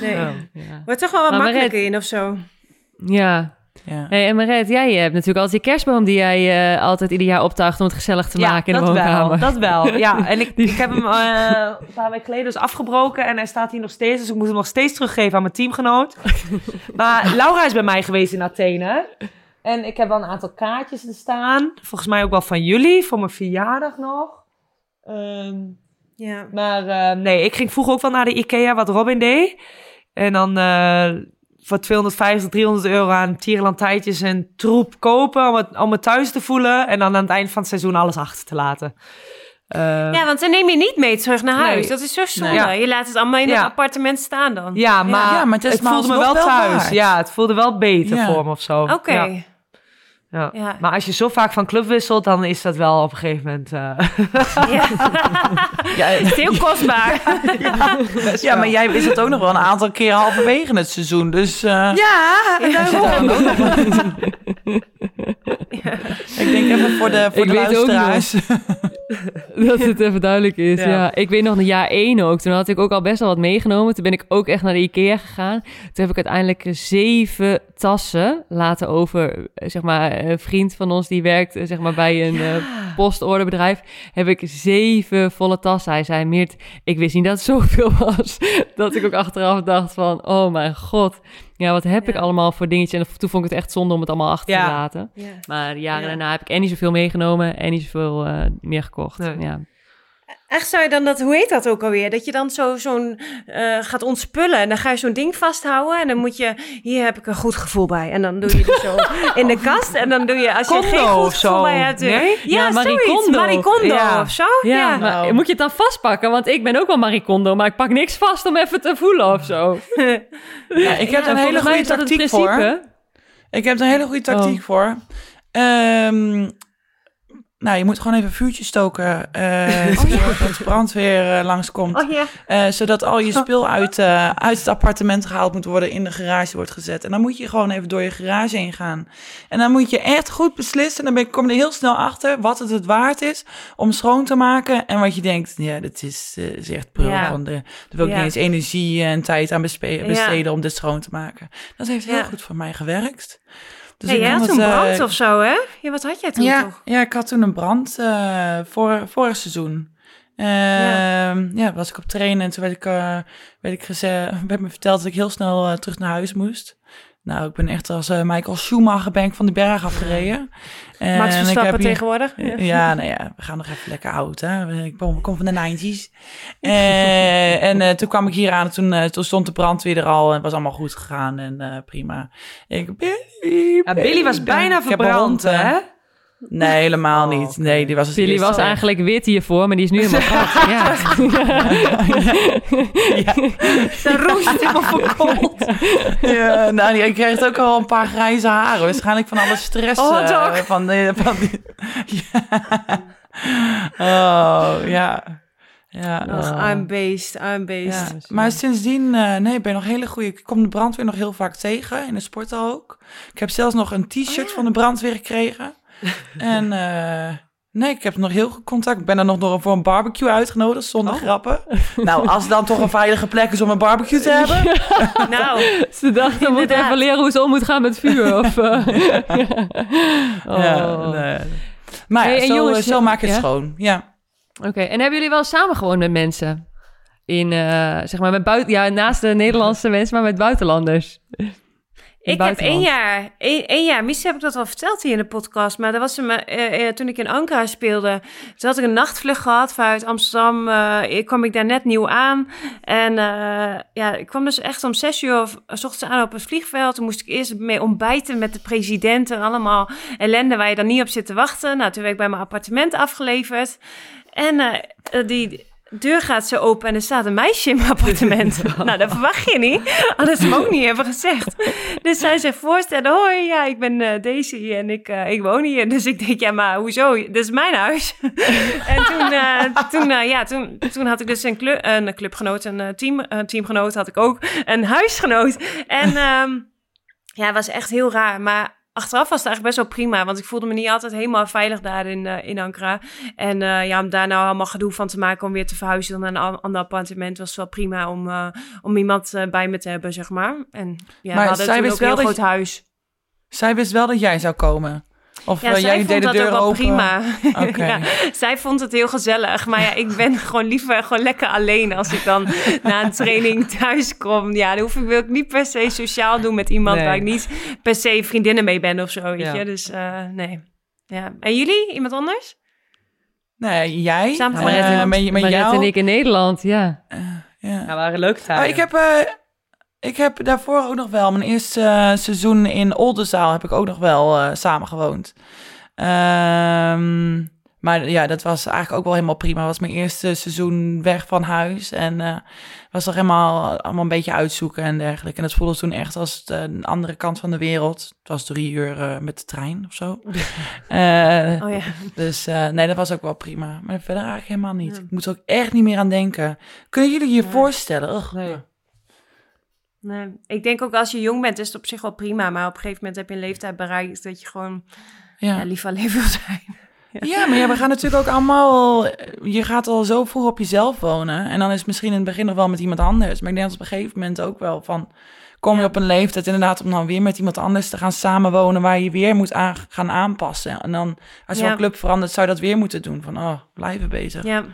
nee. Oh. Ja. Wordt toch wel wat Maar makkelijker in of zo. ja. Ja. Hey, en Maret, jij hebt natuurlijk altijd je kerstboom die jij eh, altijd ieder jaar optuigt om het gezellig te maken in de dat woonkamer. wel, dat wel. Ja, en ik, ik heb hem eh, een paar weken geleden dus afgebroken en hij staat hier nog steeds. Dus ik moet hem nog steeds teruggeven aan mijn teamgenoot. Maar Laura is bij mij geweest in Athene. En ik heb wel een aantal kaartjes er staan. Volgens mij ook wel van jullie, voor mijn verjaardag nog. Ehm, Ja. maar eh, nee, ik ging vroeger ook wel naar de Ikea, wat Robin deed. En dan eh, voor 250, 300 euro aan tierenlantijtjes en troep kopen om het, om het thuis te voelen. En dan aan het eind van het seizoen alles achter te laten. Eh, ja, want dan neem je niet mee terug naar huis. Nee. Dat is zo zonde. Nee. Ja. Je laat het allemaal in Ja. het appartement staan dan. ja, maar, Ja, maar het is het maar voelde me wel thuis. waard. Ja, het voelde wel beter Ja. voor me of zo. Oké. Ja, ja. Ja. Maar als je zo vaak van club wisselt, dan is dat wel op een gegeven moment... eh, Ja. Ja, Het is heel kostbaar. ja, maar jij is het ook nog wel een aantal keer halverwege het seizoen. Dus eh, ja, en daarom. ik denk even voor de, voor Ik de weet ook luisteraars. Dat het even duidelijk is, Ja. ja. Ik weet nog, een jaar één ook. Toen had ik ook al best wel wat meegenomen. Toen ben ik ook echt naar de Ikea gegaan. Toen heb ik uiteindelijk zeven tassen laten over. eh, Zeg maar, een vriend van ons die werkt eh, zeg maar, bij een eh, postorderbedrijf. Heb ik zeven volle tassen. Hij zei, Meert, ik wist niet dat het zoveel was. Dat ik ook achteraf dacht van, oh mijn god. Ja, wat heb ik allemaal voor dingetjes. En toen vond ik het echt zonde om het allemaal achter Ja. te laten. Ja. Maar jaren Ja. daarna heb ik en niet zoveel meegenomen en niet zoveel eh, meer gekocht. Nee. Ja. Echt zou je dan dat, hoe heet dat ook alweer? Dat je dan zo, zo'n eh, gaat ontspullen en dan ga je zo'n ding vasthouden en dan moet je, hier heb ik een goed gevoel bij. En dan doe je het zo in de kast en dan doe je, als je Kondo geen goed of zo. gevoel bij hebt. eh, Nee? Ja, Ja, Marie zoiets. Kondo. Marie Kondo Ja. of zo. Ja, Ja. maar Nou. moet je het dan vastpakken? Want ik ben ook wel Marie Kondo, maar ik pak niks vast om even te voelen of zo. Ja, ik heb een hele goede tactiek voor. principe. Ik heb er een hele goede tactiek Oh. voor. Ehm, nou, je moet gewoon even een vuurtje stoken. zodat de brandweer eh, langskomt. Oh. Eh, zodat al je spul uit, uit het appartement gehaald moet worden, in de garage wordt gezet. En dan moet je gewoon even door je garage heen gaan. En dan moet je echt goed beslissen. En dan kom je er heel snel achter wat het het waard is om schoon te maken. En wat je denkt, ja, dat is, is echt prul. Ja. Van de, daar wil ik Ja. niet eens energie en tijd aan besteden om dit schoon te maken. Dat heeft heel goed voor mij gewerkt. Dus jij had toen eh, brand of zo, hè? Ja, wat had jij toen ja, toch? ja, ik had toen een brand eh voor, vorig seizoen. Ehm, ja. was ik op trainen en toen werd ik, eh, werd ik geze- werd me verteld dat ik heel snel terug naar huis moest. Nou, ik ben echt als eh, Michael Schumacher ben ik van die berg afgereden. En Max ik Verstappen heb hier- tegenwoordig. Ja. nou ja, we gaan nog even lekker oud, hè. Ik kom, kom van de 90s. Eh, en eh, toen kwam ik hier aan en toen, toen stond de brandweer er al en het was allemaal goed gegaan en prima. Ik, Billy, Ja, Billy was bijna Ik heb verbrand, hè? Nee, helemaal Oh, niet. oké. Nee, die was het Billy eerste. was eigenlijk wit hiervoor, maar die is nu helemaal zwart. Ja. Ja. De roest helemaal verkoold. Ja, nou, die- ik kreeg ook al een paar grijze haren. Waarschijnlijk van alle stress. Oh, eh, toch? van de, van die, ja. Oh, ja. Ja. Ach, I'm based, I'm based. Ja, maar sindsdien, eh, nee, ik ben nog hele goede. Ik kom de brandweer nog heel vaak tegen, in de sporthal ook. Ik heb zelfs nog een t-shirt van de brandweer gekregen. en eh, nee, ik heb nog heel goed contact. Ik ben er nog door voor een barbecue uitgenodigd, zonder grappen. Nou, als het dan toch een veilige plek is om een barbecue te hebben. Nou, Ze dachten, we moeten Inderdaad. even leren hoe ze om moet gaan met vuur. Of, eh. oh. Ja, nee. Maar Hey, zo, jongens, zo maak je het ja? schoon. Ja. Oké, en hebben jullie wel samen gewoond met mensen? In, eh, zeg maar, met buiten, ja, naast de Nederlandse mensen, maar met buitenlanders. Ik heb één jaar, één, één jaar, misschien heb ik dat wel verteld hier in de podcast, maar dat was een, eh, eh, toen ik in Ankara speelde. Toen had ik een nachtvlucht gehad vanuit Amsterdam. eh, ik kwam ik daar net nieuw aan. En ja, ik kwam dus echt om zes uur of, s ochtends aan op het vliegveld. Toen moest ik eerst mee ontbijten met de president en allemaal ellende waar je dan niet op zit te wachten. Nou, toen werd ik bij mijn appartement afgeleverd. En die deur gaat zo open en er staat een meisje in mijn appartement. nou, dat verwacht je niet. Anders ik ook niet hebben gezegd. Dus zij zegt voorstellen, hoi, ja, ik ben eh, Daisy en ik, eh, ik woon hier. Dus ik denk, ja, maar hoezo? Dit is mijn huis. en toen, eh, toen, ja, toen, toen had ik dus een, club, een clubgenoot, een, team, een teamgenoot had ik ook, een huisgenoot. En ehm, ja, het was echt heel raar, maar... Achteraf was het eigenlijk best wel prima, want ik voelde me niet altijd helemaal veilig daar in, eh, in Ankara. En eh, ja, om daar nou allemaal gedoe van te maken om weer te verhuizen naar een an- ander appartement, was het wel prima om, eh, om iemand bij me te hebben, zeg maar. En ja, Maar we hadden zij wist ook een heel wel dat groot huis. Zij wist wel dat jij zou komen. Of Ja, eh, zij jij vond deed de dat deur ook wel open. prima. Oké. ja, zij vond het heel gezellig. Maar ja, ik ben gewoon liever gewoon lekker alleen als ik dan na een training thuis kom. Ja, dan hoef ik, wil ik niet per se sociaal doen met iemand Nee. waar ik niet per se vriendinnen mee ben of zo. Weet Ja. je? Dus eh, nee. Ja. En jullie? Iemand anders? Nee, jij. Samen eh, met Mariette jou. en ik in Nederland, ja. Ja. Ja, waren leuke tijden. Oh, ik, heb, eh, ik heb daarvoor ook nog wel, mijn eerste eh, seizoen in Oldenzaal heb ik ook nog wel eh samen gewoond. Ehm, maar ja, dat was eigenlijk ook wel helemaal prima. Was mijn eerste seizoen weg van huis en eh was toch helemaal allemaal een beetje uitzoeken en dergelijke. En dat voelde toen echt als de een andere kant van de wereld. Het was drie uur met de trein of zo. Oh ja. dus nee, dat was ook wel prima. Maar verder eigenlijk helemaal niet. Ik moet er ook echt niet meer aan denken. Kunnen jullie je voorstellen? Ugh. Nee. Nee. Ik denk ook als je jong bent is het op zich wel prima. Maar op een gegeven moment heb je een leeftijd bereikt dat je gewoon ja. Ja. lief alleen wil zijn. ja, maar ja, we gaan natuurlijk ook allemaal... Je gaat al zo vroeg op jezelf wonen. En dan is het misschien in het begin nog wel met iemand anders. Maar ik denk dat op een gegeven moment ook wel van... Kom je op een leeftijd inderdaad om dan weer met iemand anders te gaan samenwonen... waar je weer moet aan, gaan aanpassen. En dan als je van club verandert, zou je dat weer moeten doen. Van, oh, blijven bezig. Ja.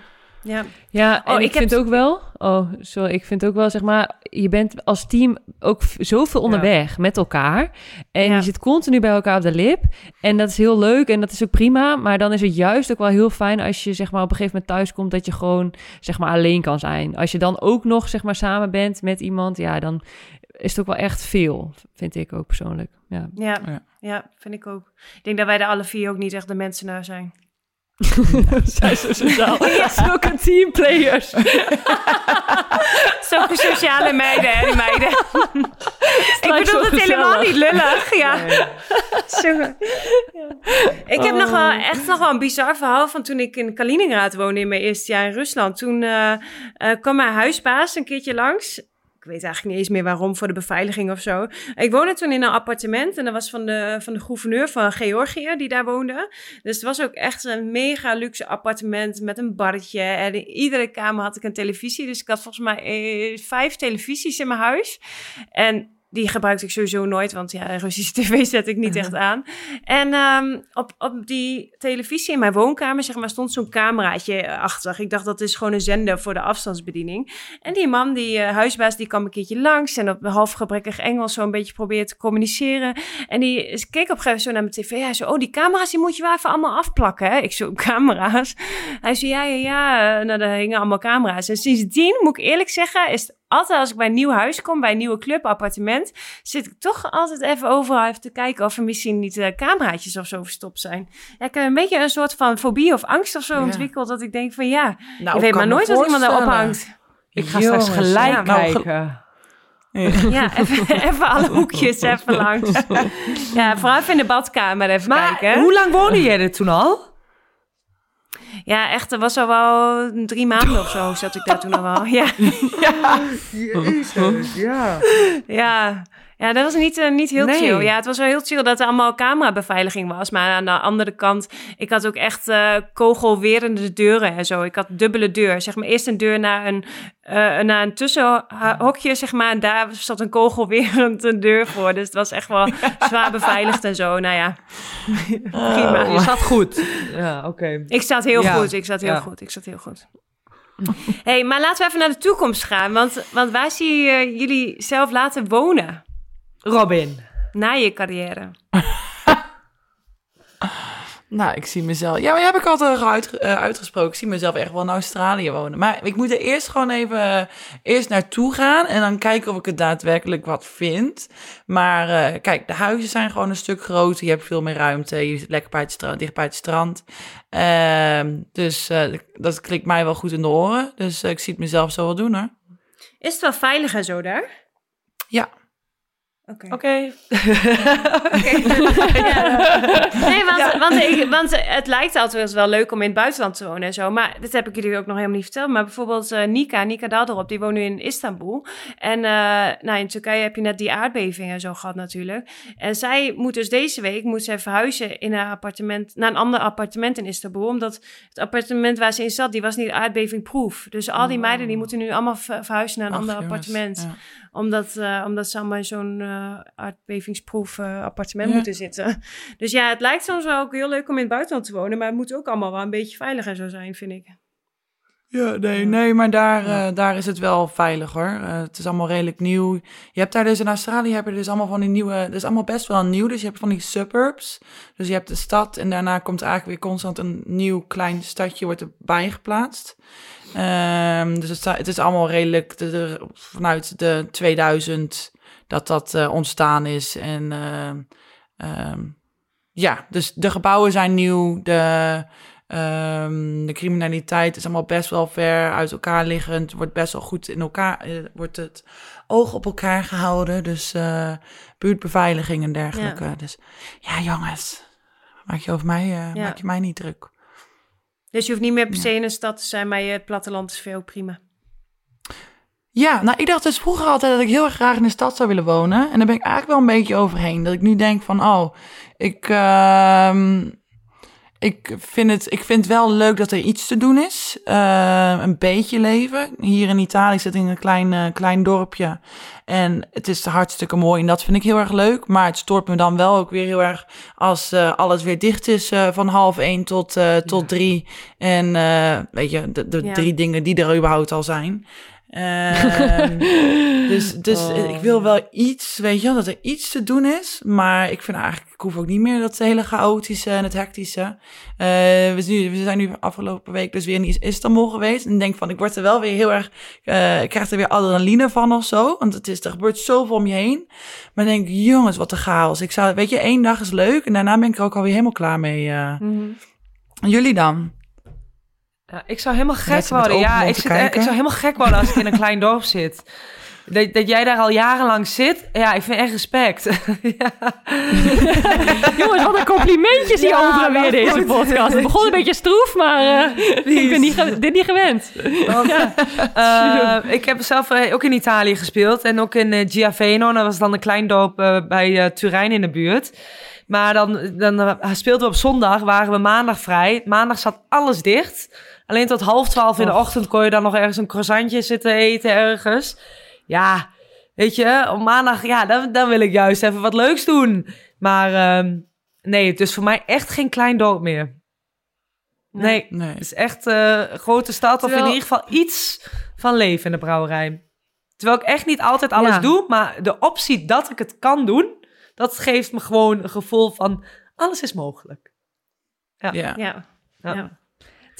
Ja. Ja, en Oh, ik, ik heb- vind ook wel... Oh, sorry. Ik vind ook wel, zeg maar... Je bent als team ook zoveel onderweg met elkaar. En Ja. je zit continu bij elkaar op de lip. En dat is heel leuk en dat is ook prima. Maar dan is het juist ook wel heel fijn als je zeg maar, op een gegeven moment thuis komt... dat je gewoon zeg maar, alleen kan zijn. Als je dan ook nog zeg maar, samen bent met iemand... ja, dan is het ook wel echt veel, vind ik ook persoonlijk. Ja. Ja. Ja. ja, vind ik ook. Ik denk dat wij er alle vier ook niet echt de mensen naar zijn. Zij zo sociaal. Zulke teamplayers. Zulke sociale meiden, hè, die meiden. ik bedoel het helemaal niet lullig. Ja. Nee. Ik heb nog wel, echt nog wel een bizar verhaal van toen ik in Kaliningrad woonde in mijn eerste jaar in Rusland. Toen eh, eh, kwam mijn huisbaas een keertje langs. Ik weet eigenlijk niet eens meer waarom, voor de beveiliging of zo. Ik woonde toen in een appartement en dat was van de, van de gouverneur van Georgië die daar woonde. Dus het was ook echt een mega luxe appartement met een barretje. En in iedere kamer had ik een televisie. Dus ik had volgens mij eh, vijf televisies in mijn huis. En die gebruikte ik sowieso nooit, want ja, Russische tv zet ik niet echt aan. En ehm, op, op die televisie in mijn woonkamer, zeg maar, stond zo'n cameraatje achter. Ik dacht, dat is gewoon een zender voor de afstandsbediening. En die man, die eh, huisbaas, die kwam een keertje langs en op half gebrekkig Engels zo een beetje probeerde te communiceren. En die keek op een gegeven moment zo naar mijn tv. Hij zei, oh, die camera's, die moet je wel even allemaal afplakken, hè? Ik zo, camera's? Hij zei, ja, ja, ja. Nou, daar hingen allemaal camera's. En sindsdien, moet ik eerlijk zeggen, is altijd als ik bij een nieuw huis kom, bij een nieuwe club, appartement, zit ik toch altijd even overal even te kijken of er misschien niet uh, cameraatjes of zo verstopt zijn. Ja, ik heb een beetje een soort van fobie of angst of zo Ja. ontwikkeld, dat ik denk van ja, Nou, je weet maar nooit wat iemand daarop voorstellen. hangt. Ik ga straks gelijk ja, nou, kijken. Ja, even, even alle hoekjes even langs. Ja, vooral even in de badkamer even Maar kijken. hoe lang woonde jij er toen al? Ja, echt, er was al wel drie maanden of zo zat ik daar toen al wel. Ja, Jezus, ja. ja. Ja dat was niet, eh, niet heel Nee. chill. Ja, het was wel heel chill dat er allemaal camerabeveiliging was. Maar aan de andere kant, ik had ook echt eh, kogelwerende deuren en zo. Ik had dubbele deur. Zeg maar eerst een deur naar een, eh, naar een tussenhokje, zeg maar. En daar zat een kogelwerende deur voor. Dus het was echt wel zwaar beveiligd en zo. Nou ja, prima. Je zat goed. Ja, oké. Ik zat heel Ja. goed, ik zat heel Ja. goed, ik zat heel goed. hey, maar laten we even naar de toekomst gaan. Want, want waar zie je jullie zelf laten wonen Robin. na je carrière? Nou, ik zie mezelf... Ja, maar heb ik altijd uit, eh, uitgesproken. Ik zie mezelf echt wel in Australië wonen. Maar ik moet er eerst gewoon even eh, eerst naartoe gaan... en dan kijken of ik het daadwerkelijk wat vind. Maar eh, kijk, de huizen zijn gewoon een stuk groter. Je hebt veel meer ruimte. Je zit lekker bij het strand, dicht bij het strand. Ehm, dus eh, dat klikt mij wel goed in de oren. Dus ik zie het mezelf zo wel doen, hoor. Is het wel veilig en zo daar? Ja. Oké. Oké. Nee, want, want, ik, want het lijkt altijd wel leuk om in het buitenland te wonen en zo. Maar dit heb ik jullie ook nog helemaal niet verteld. Maar bijvoorbeeld eh, Nika, Nika Dalderop, die woont nu in Istanbul. En eh, nou, in Turkije heb je net die aardbeving en zo gehad natuurlijk. En zij moet dus deze week moet zij verhuizen in haar appartement, naar een ander appartement in Istanbul. Omdat het appartement waar ze in zat, die was niet aardbevingproof. Dus al die meiden die moeten nu allemaal ver- verhuizen naar een Ach, ander jongens, appartement ja. Omdat, eh, omdat ze allemaal in zo'n eh aardbevingsproef eh, appartement Ja. moeten zitten. Dus ja, het lijkt soms wel ook heel leuk om in het buitenland te wonen. Maar het moet ook allemaal wel een beetje veilig en zo zijn, vind ik. Ja, nee, nee maar daar, eh, daar is het wel veilig hoor. Eh, het is allemaal redelijk nieuw. Je hebt daar dus in Australië heb je dus allemaal van die nieuwe. Het is allemaal best wel nieuw. Dus je hebt van die suburbs. Dus je hebt de stad en daarna komt eigenlijk weer constant een nieuw klein stadje wordt erbij geplaatst. Ehm, dus het, het is allemaal redelijk de, de- vanuit de 2000 dat dat eh, ontstaan is. En ehm, ja, dus de gebouwen zijn nieuw. De, Ehm, de criminaliteit is allemaal best wel ver uit elkaar liggend. Wordt best wel goed in elkaar. eh, wordt het oog op elkaar gehouden. Dus eh, buurtbeveiliging en dergelijke. Dus ja, jongens. Maak je over mij, eh, Ja. maak je mij niet druk. Dus je hoeft niet meer per se in een stad te zijn, maar je, het platteland is veel prima. Ja, nou, ik dacht dus vroeger altijd dat ik heel erg graag in de stad zou willen wonen. En daar ben ik eigenlijk wel een beetje overheen. Dat ik nu denk van, oh, ik, ehm, ik, vind het, ik vind wel leuk dat er iets te doen is. Eh, een beetje leven. Hier in Italië zit ik in een klein, eh, klein dorpje. En het is hartstikke mooi en dat vind ik heel erg leuk. Maar het stoort me dan wel ook weer heel erg als eh, alles weer dicht is van half één tot, tot drie. En weet je, de, de Ja. drie dingen die er überhaupt al zijn. Ehm, dus dus Oh. ik wil wel iets, weet je wel, dat er iets te doen is. Maar ik vind eigenlijk, ik hoef ook niet meer dat hele chaotische en het hectische. Eh, we, zijn, we zijn nu afgelopen week dus weer in Istanbul geweest. En ik denk van, ik word er wel weer heel erg, eh, ik krijg er weer adrenaline van of zo. Want het is, er gebeurt zoveel om je heen. Maar ik denk, jongens, wat een chaos. Ik zou, weet je, één dag is leuk. En daarna ben ik er ook alweer helemaal klaar mee. eh. En Jullie dan? Ja, ik zou helemaal gek worden. Ja, ik, zit, e- kijken. ik zou helemaal gek worden als ik in een klein dorp zit. Dat, dat jij daar al jarenlang zit. Ja, ik vind echt respect. ja. Jongens, wat een complimentjes hier Ja, over en weer deze goed. podcast. Het begon een beetje stroef, maar eh, ik ben niet dit niet gewend. Eh, ik heb zelf eh, ook in Italië gespeeld. En ook in eh, Giaveno. Dat was dan een klein dorp eh, bij eh, Turijn in de buurt. Maar dan, dan eh, speelden we op zondag, waren we maandag vrij. Maandag zat alles dicht. Alleen tot half twaalf in de ochtend kon je dan nog ergens een croissantje zitten eten ergens. Ja, weet je, op maandag, ja, dan, dan wil ik juist even wat leuks doen. Maar ehm, nee, het is voor mij echt geen klein dorp meer. Nee, Nee. het is echt eh, een grote stad of in ieder geval iets van leven in de brouwerij. Terwijl ik echt niet altijd alles Ja. doe, maar de optie dat ik het kan doen, dat geeft me gewoon een gevoel van alles is mogelijk. Ja. Ja. Ja. Ja.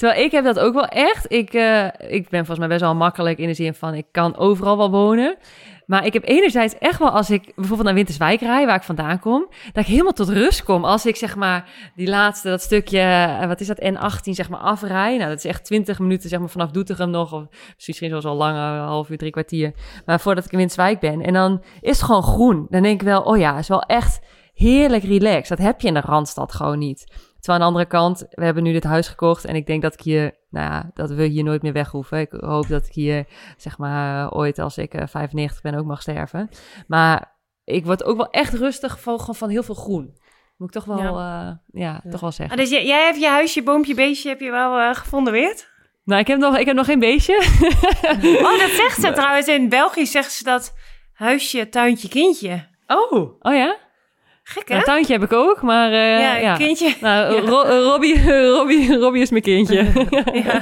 Terwijl ik heb dat ook wel echt. Ik, eh, ik ben volgens mij best wel makkelijk in de zin van ik kan overal wel wonen. Maar ik heb enerzijds echt wel als ik bijvoorbeeld naar Winterswijk rij, waar ik vandaan kom, dat ik helemaal tot rust kom. Als ik zeg maar die laatste, dat stukje, eh, wat is dat, N18 zeg maar afrij. Nou, dat is echt 20 minuten zeg maar vanaf Doetinchem nog. Of misschien zelfs al langer, half uur, drie kwartier. Maar voordat ik in Winterswijk ben. En dan is het gewoon groen. Dan denk ik wel, oh ja, is wel echt heerlijk relaxed. Dat heb je in de Randstad gewoon niet. Terwijl aan de andere kant, we hebben nu dit huis gekocht en ik denk dat ik hier, nou ja, dat we hier nooit meer weg hoeven. Ik hoop dat ik hier, zeg maar, ooit als ik uh, 95 ben ook mag sterven. Maar ik word ook wel echt rustig van, gewoon van heel veel groen. Moet ik toch wel, ja, uh, ja, ja. toch wel zeggen. Ah, dus jij, jij hebt je huisje, boompje, beestje, heb je wel uh, gevonden weer? Nou, ik heb nog, ik heb nog geen beestje. oh, dat zegt ze trouwens. In België zeggen ze dat huisje, tuintje, kindje. Oh. Oh ja? Gek, hè? Een tuintje heb ik ook, maar... Uh, ja, een ja. kindje. Nou, Ro Robbie, Robbie, Robbie is mijn kindje. ja.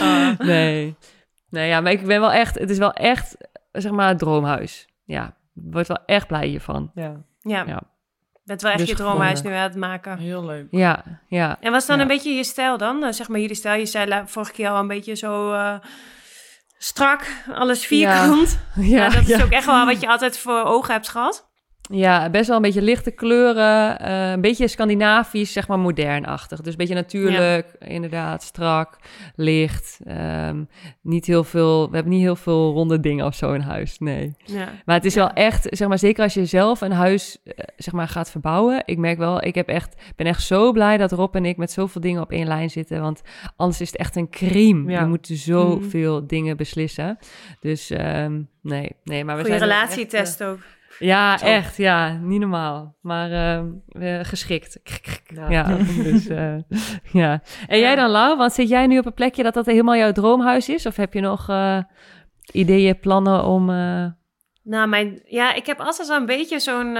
oh. Nee. Nee, ja, maar ik ben wel echt... Het is wel echt, zeg maar, het droomhuis. Ja, ik word wel echt blij hiervan. Ja. Ja. ja. Bent wel echt Dus je droomhuis nu aan het maken. Heel leuk. Ja, ja. En wat is dan Ja. een beetje je stijl dan? Uh, zeg maar jullie stijl. Je zei vorige keer al een beetje zo uh, strak, alles vierkant. Ja, Ja, dat is ja. ook echt wel wat je altijd voor ogen hebt gehad. Ja, best wel een beetje lichte kleuren. eh, een beetje Scandinavisch, zeg maar modernachtig. Dus een beetje natuurlijk, inderdaad, strak, licht. ehm, niet heel veel, we hebben niet heel veel ronde dingen of zo in huis, nee. Ja. Maar het is wel echt, zeg maar, zeker als je zelf een huis, eh, zeg maar, gaat verbouwen. Ik merk wel, ik heb echt, ben echt zo blij dat Rob en ik met zoveel dingen op één lijn zitten. Want anders is het echt een crime. Je moet zoveel dingen beslissen. Dus ehm, nee, nee, maar we zijn er relatietest ook. Ja, Zo. echt, ja, niet normaal. Maar ehm, eh, geschikt. Ja. Ja, dus eh, ja. En jij dan, Lau? Want zit jij nu op een plekje dat dat helemaal jouw droomhuis is? Of heb je nog eh, ideeën, plannen om... eh, Nou, mijn, ja, ik heb altijd wel een beetje zo'n.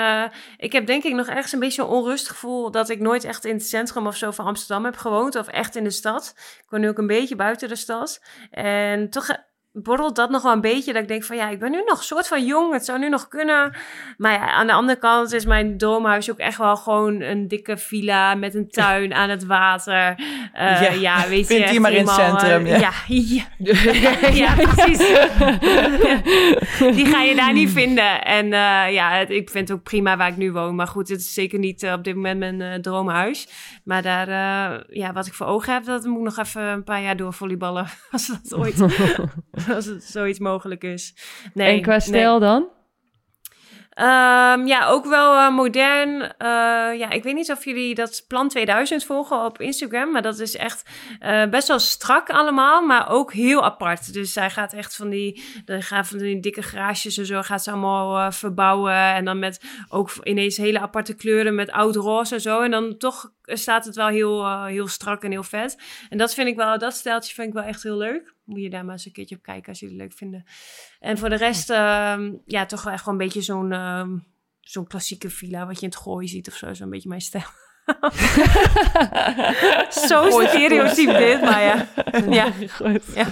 ik heb denk ik nog ergens een beetje zo'n onrust gevoel dat ik nooit echt in het centrum of zo van Amsterdam heb gewoond. Of echt in de stad. Ik woon nu ook een beetje buiten de stad. En toch borrelt dat nog wel een beetje. Dat ik denk van ja, ik ben nu nog een soort van jong. Het zou nu nog kunnen. Maar ja, aan de andere kant is mijn droomhuis ook echt wel gewoon een dikke villa met een tuin aan het water. Eh, Ja, ja, weet je. vind die echt maar in het centrum, eh, ja. ja, ja. ja, precies. Die ga je daar niet vinden. En eh, ja, het- ik vind het ook prima waar ik nu woon. Maar goed, het is zeker niet eh, op dit moment mijn eh, droomhuis. Maar daar, eh, ja, wat ik voor ogen heb, dat moet ik nog even een paar jaar door volleyballen. Als dat ooit, als het zoiets mogelijk is. Nee, en qua nee. stijl dan? Ehm, ja, ook wel eh, modern. Eh, ja, ik weet niet of jullie dat Plan 2000 volgen op Instagram. Maar dat is echt eh, best wel strak allemaal. Maar ook heel apart. Dus zij gaat echt van die, dan gaat van die dikke garages en zo. Gaat ze allemaal verbouwen. En dan met ook ineens hele aparte kleuren met oud roze en zo. En dan toch staat het wel heel, heel strak en heel vet. En dat vind ik wel, dat steltje vind ik wel echt heel leuk. Moet je daar maar eens een keertje op kijken als jullie het leuk vinden. En voor de rest, ehm, ja, toch wel echt gewoon een beetje zo'n ehm, zo'n klassieke villa wat je in het gooi ziet of zo. Zo'n beetje mijn stijl. zo stereotyp dit, maar ja. Ja, Goed. ja,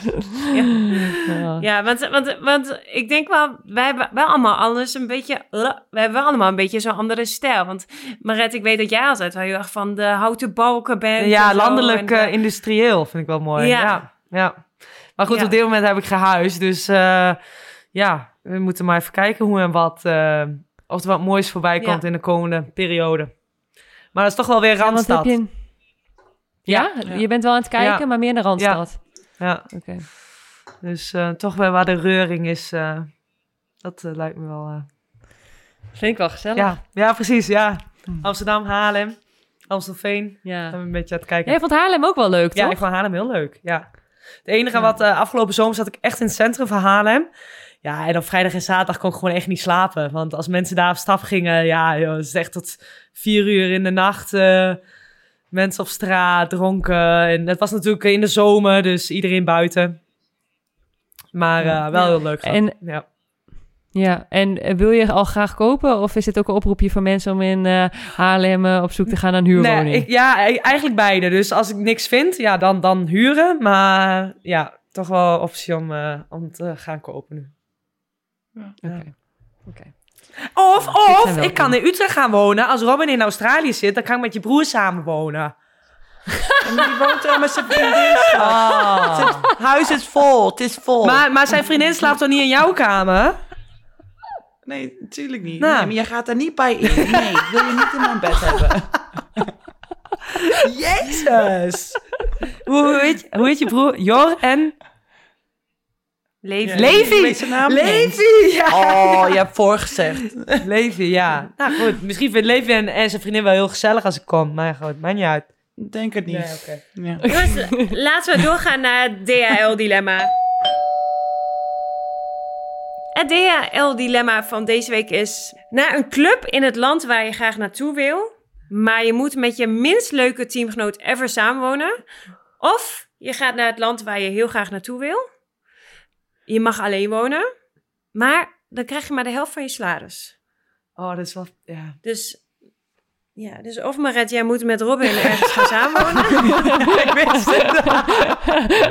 Ja. ja want, want, want ik denk wel, wij hebben wel allemaal anders een beetje, we hebben wel allemaal een beetje zo'n andere stijl. Want Maret, ik weet dat jij altijd wel heel erg van de houten balken bent. Ja, landelijk En, eh, industrieel vind ik wel mooi. Ja. Ja, ja. Maar goed, Ja. op dit moment heb ik gehuisd. Dus eh, ja, we moeten maar even kijken hoe en wat. eh, of er wat moois voorbij Ja. komt in de komende periode. Maar dat is toch wel weer Ja, Randstad. heb je... Ja, Ja. je bent wel aan het kijken, Ja. maar meer naar Randstad. Ja, Oké. dus eh, toch weer waar de reuring is. dat lijkt me wel... Vind ik wel gezellig. ja. ja, precies. Ja. Hm. Amsterdam, Haarlem, Amstelveen. Ja. We een beetje aan het kijken. Jij vond Haarlem ook wel leuk, Ja, toch? ik vond Haarlem heel leuk. Ja. Het enige Ja. wat eh, afgelopen zomer zat ik echt in het centrum van Haarlem. Ja, en op vrijdag en zaterdag kon ik gewoon echt niet slapen. Want als mensen daar op stap gingen, ja, joh, het is echt tot vier uur in de nacht. eh, mensen op straat, dronken. En het was natuurlijk in de zomer, dus iedereen buiten. Maar eh, wel heel leuk. gehad. En- ja. Ja, en eh, wil je al graag kopen? Of is dit ook een oproepje voor mensen om in eh, Haarlem eh, op zoek te gaan naar een huurwoning? Nee, ik, ja, e- eigenlijk beide. Dus als ik niks vind, ja, dan, dan huren. Maar ja, toch wel optie om, eh, om te gaan kopen nu. Oké. Oké. Of, Ja, of ik kan in Utrecht gaan wonen. Als Robin in Australië zit, dan kan ik met je broer samen wonen. En die woont er met zijn vriendin. Het huis is vol, het is vol. Maar, maar zijn vriendin slaapt toch niet in jouw kamer? Nee, natuurlijk niet. Nou. Nee, maar je gaat er niet bij in. Nee, ik wil je niet in mijn bed hebben. Jezus! hoe, hoe, heet, hoe heet je broer? Jor en... Levi. Levi! Naam! Ja. Oh, je hebt voorgezegd. Levi, ja. Nou goed, misschien vindt Levi en, en zijn vriendin wel heel gezellig als ik kom. Maar goed, maakt niet uit. Denk het niet. Nee, oké. Ja. Jongens, laten we doorgaan naar het DHL-dilemma. Het DHL-dilemma van deze week is... Naar een club in het land waar je graag naartoe wil... maar je moet met je minst leuke teamgenoot ever samenwonen... of je gaat naar het land waar je heel graag naartoe wil... je mag alleen wonen... maar dan krijg je maar de helft van je salaris. Oh, dat is wel... Ja. Dus... Ja, dus of Maret, jij moet met Robin ergens gaan samenwonen... ik wist het.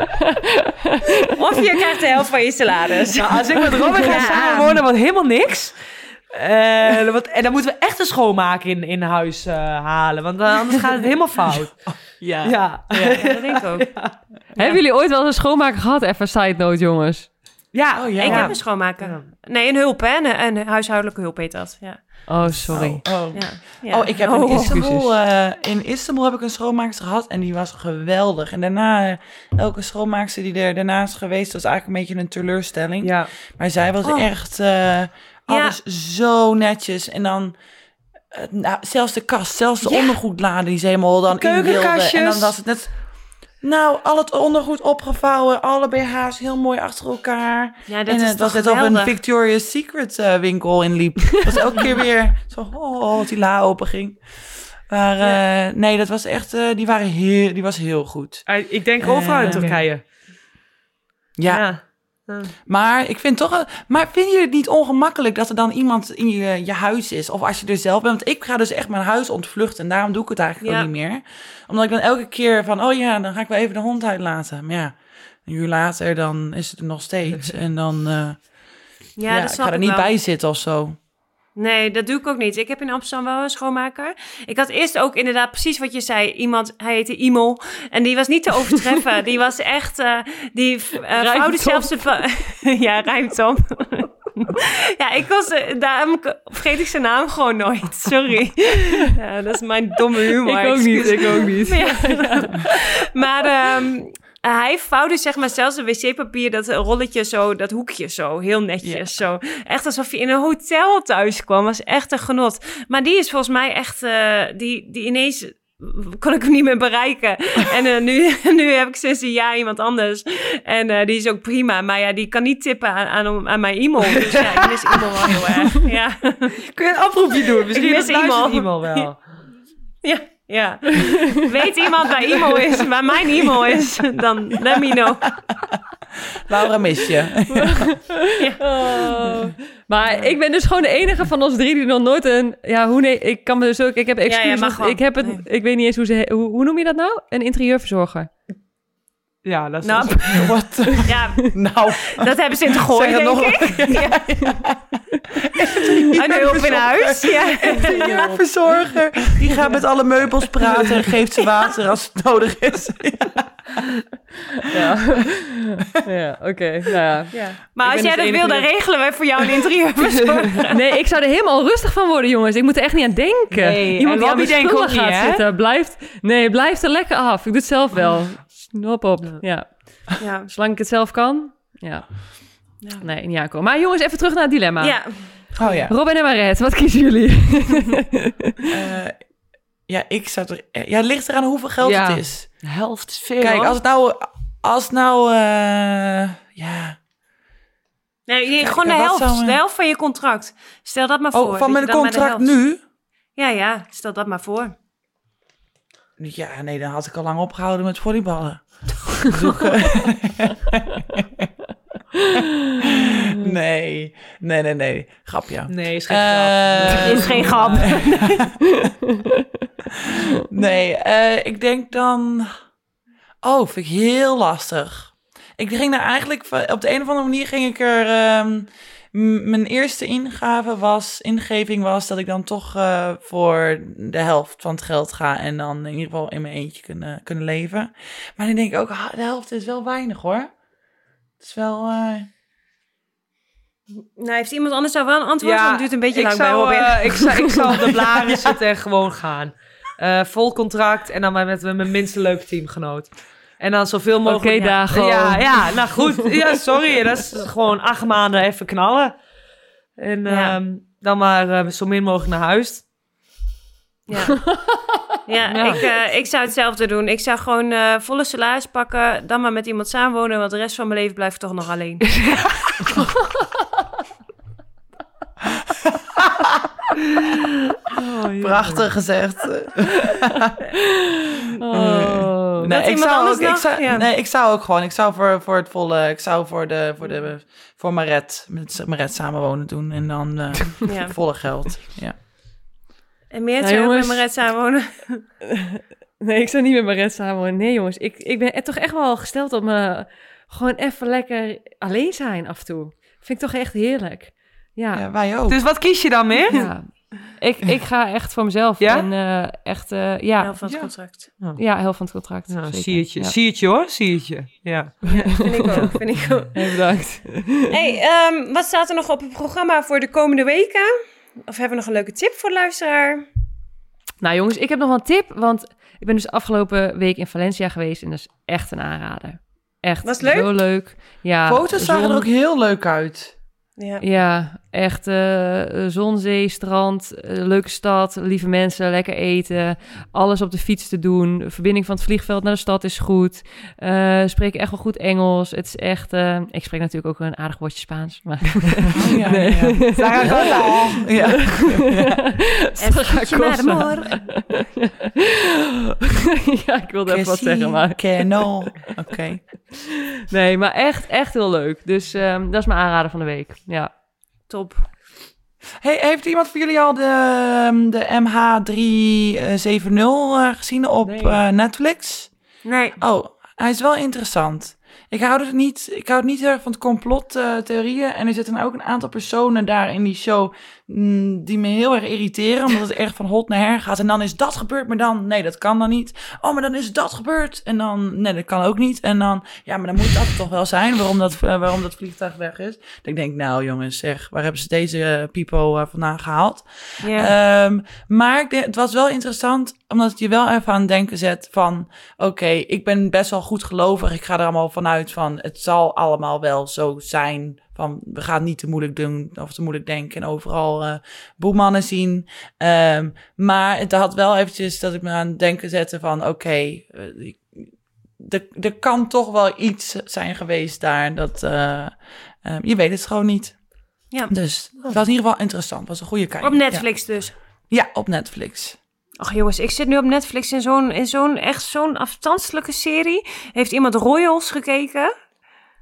Of je krijgt de helft van je salaris. Nou, als ik met Robin ga Ja. samenwonen, wordt helemaal niks. Eh, wat- en dan moeten we echt een schoonmaker in, in huis eh, halen. Want eh, anders gaat het helemaal fout. Ja. Ja. Ja, dat denk ik ook. Hebben jullie ooit wel eens een schoonmaker gehad? Even side note, jongens. Ja. Oh, ja. Ik heb een schoonmaker. Ja. Nee, een hulp, hè? Een, een huishoudelijke hulp heet dat. Ja. Oh, sorry. Oh, oh. Ja. Ja. Oh, ik heb in Oh. Istanbul, eh, in Istanbul heb ik een schoonmaakster gehad en die was geweldig. En daarna, elke schoonmaakster die er daarna is geweest, was eigenlijk een beetje een teleurstelling. Ja. Maar zij was Oh. echt eh, alles zo netjes. En dan, eh, nou, zelfs de kast, zelfs de Ja. ondergoedladen die ze helemaal dan in. En dan was het net, nou, al het ondergoed opgevouwen, alle BH's heel mooi achter elkaar. Ja, dat en is het was net of een. Victoria's Secret eh, winkel inliep. Het was elke keer weer zo, oh, als die la open ging. Maar eh, nee, dat was echt, eh, die, waren heel, die was heel goed. Eh, Ik denk overal in Eh, Turkije. Ja, Ja. Maar ik vind toch, wel- maar vind je het niet ongemakkelijk dat er dan iemand in je, je huis is? Of als je er zelf bent? Want ik ga dus echt mijn huis ontvluchten en daarom doe ik het eigenlijk Ja. ook niet meer. Omdat ik dan elke keer van, oh ja, dan ga ik wel even de hond uitlaten. Maar ja, een uur later dan is het er nog steeds. En dan, eh, Ja, ik ga er niet wel. bij zitten of zo. Nee, dat doe ik ook niet. Ik heb in Amsterdam wel een schoonmaker. Ik had eerst ook inderdaad precies wat je zei. Iemand, hij heette Imel. En die was niet te overtreffen. die was echt... eh die uh, vouwde zelfs de... ja, op. ja, ik was... eh, daarom vergeet ik zijn naam gewoon nooit. Sorry. ja, dat is mijn domme humor. ik ook niet, ik ook niet. Ja. maar ehm, hij vouwde zeg maar zelfs een wc-papier, dat rolletje zo, dat hoekje zo, heel netjes zo. Echt alsof je in een hotel thuis kwam, was echt een genot. Maar die is volgens mij echt, eh, die, die ineens kon ik hem niet meer bereiken. en eh, nu, nu heb ik sinds een jaar iemand anders. En eh, die is ook prima. Maar ja, die kan niet tippen aan, aan, aan mijn e-mail. Dus ja, ik mis e-mail wel heel erg. Ja, Kun je een oproepje doen? Misschien Ik mis iemand wel. ja, ja. Weet iemand waar e-mail is, waar mijn e-mail is, dan let me know. Laura mis je. Oh. Maar ik ben dus gewoon de enige van ons drie die nog nooit een... Ja, hoe nee, ik kan me dus ook... Ik heb ja, want wel. ik heb het... Nee. Ik weet niet eens hoe ze... Hoe, hoe noem je dat nou? Een interieurverzorger. Ja, dat is... Nou, Wat? ja, nou, dat hebben ze in te gooien, Zeg het denk nog ik. Ja. Een hulp in huis. Ja. de verzorger. Die gaat met alle meubels praten en geeft ze water als het nodig is. Ja, ja oké. Nou ja. Ja. Maar Ik als jij dus dat wil, dan regelen wij voor jou een interieurverzorger. Nee, ik zou er helemaal rustig van worden, jongens. Ik moet er echt niet aan denken. Nee, Iemand die aan mijn niet, gaat hè? zitten, blijft... Nee, blijft er lekker af. Ik doe het zelf wel. Hop op. Ja. Ja. Zolang ik het zelf kan. Ja. Ja. Nee, niet aankomen. Maar jongens, even terug naar het dilemma. ja. Oh ja. Robin en Maret, wat kiezen jullie? Eh, ja, ik zou er... Ja, het ligt eraan hoeveel geld Ja. het is. De helft is veel. Kijk, als het nou... Als het nou... eh, ja... Nee, je- Kijk, gewoon de helft. zou, eh, De helft van je contract. Stel dat maar voor. Oh, van mijn contract nu? Ja, ja. Stel dat maar voor. Ja, nee, dan had ik al lang opgehouden met volleyballen. Zoeken. nee, nee, nee, nee. Grapje. Nee, is geen Eh, grap. Is geen grap. Nee, eh, ik denk dan... Oh, vind ik heel lastig. Ik ging daar eigenlijk... van- Op de een of andere manier ging ik er... ehm, mijn eerste ingave was, ingeving was dat ik dan toch eh, voor de helft van het geld ga en dan in ieder geval in mijn eentje kunnen, kunnen leven. Maar dan denk ik ook, ah, de helft is wel weinig hoor. Het is wel... eh, Nou, heeft iemand anders daar wel een antwoord? want het duurt een beetje ik lang bij zou, Robin. eh, ik, zou, ik zou op de blaren zitten en gewoon gaan. Eh, vol contract en dan maar met mijn minste leuke teamgenoot. En dan zoveel mogelijk... Oké, gewoon. Ja, ja, nou goed. Ja, sorry. Dat is gewoon acht maanden even knallen. En Ja. ehm, dan maar eh, zo min mogelijk naar huis. Ja, ja, Ja. Ik, eh, ik zou hetzelfde doen. Ik zou gewoon eh, volle salaris pakken, dan maar met iemand samenwonen, want de rest van mijn leven blijf ik toch nog alleen. Prachtig gezegd. Oh. Nee, ik zou, ook, ik, zou, Ja. nee, ik zou ook gewoon, ik zou voor, voor het volle, ik zou voor de, voor de, voor Maret, met Maret samenwonen doen en dan eh, Ja. volle geld. Ja. En meer Nou, met. Maret samenwonen. Nee, ik zou niet met red samenwonen. Nee, jongens. Ik, ik ben toch echt wel gesteld op me gewoon even lekker alleen zijn af en toe. Vind ik toch echt heerlijk. Ja, ja, ja. wij ook. Dus wat kies je dan meer? Ik, ik ga echt voor mezelf. Ja? En eh, echt, eh, ja, Helft van het Ja. contract. ja, helft van het contract. Nou, zie het je. Ja. Zie het je hoor, zie het je. Ja. Vind ik ook, vind ik ook. Heel bedankt. Hey, ehm, wat staat er nog op het programma voor de komende weken? Of hebben we nog een leuke tip voor de luisteraar? Nou jongens, ik heb nog wel een tip, want ik ben dus afgelopen week in Valencia geweest en dat is echt een aanrader. Echt Was leuk? zo leuk. Ja, Foto's zagen zon- er ook heel leuk uit. Ja. Ja, echt eh, zon, zee, strand, eh, leuke stad, lieve mensen, lekker eten, alles op de fiets te doen. Verbinding van het vliegveld naar de stad is goed. Eh spreken echt wel goed Engels. Het is echt, eh, ik spreek natuurlijk ook een aardig woordje Spaans. Maar Oh, ja, Nee. ja, ja. ja. Ja, ik wilde even wat zeggen, maar. Oké. nee, maar echt, echt heel leuk. Dus ehm, dat is mijn aanrader van de week. Ja. Top. Hey, heeft iemand van jullie al de, ehm, de MH370 eh, gezien op Nee. eh, Netflix? Nee. Oh, hij is wel interessant. Ik hou er niet, ik hou niet heel erg van het complottheorieën. en er zitten ook een aantal personen daar in die show die me heel erg irriteren. Omdat het echt van hot naar her gaat. En dan is dat gebeurd, maar dan, nee, dat kan dan niet. Oh, maar dan is dat gebeurd. En dan, nee, dat kan ook niet. En dan, ja, maar dan moet dat toch wel zijn waarom dat, eh, waarom dat vliegtuig weg is. Dat ik denk, nou jongens, zeg, waar hebben ze deze eh, pipo eh, vandaan gehaald? Ja. Ehm, maar ik denk, het was wel interessant, omdat het je wel even aan het denken zet van... Oké, ik ben best wel goed gelovig. Ik ga er allemaal vanuit van, het zal allemaal wel zo zijn. Van, we gaan niet te moeilijk doen of te moeilijk denken en overal eh boemannen zien. Ehm, maar het had wel eventjes dat ik me aan het denken zette van... Oké, eh, ik- er, er kan toch wel iets zijn geweest daar dat... eh, ehm, je weet het gewoon niet. Ja. Dus het was in ieder geval interessant. Het was een goede kijk. Op Netflix dus. Ja, op Netflix. Ach jongens, ik zit nu op Netflix in zo'n, in zo'n echt zo'n afstandelijke serie. Heeft iemand Royals gekeken?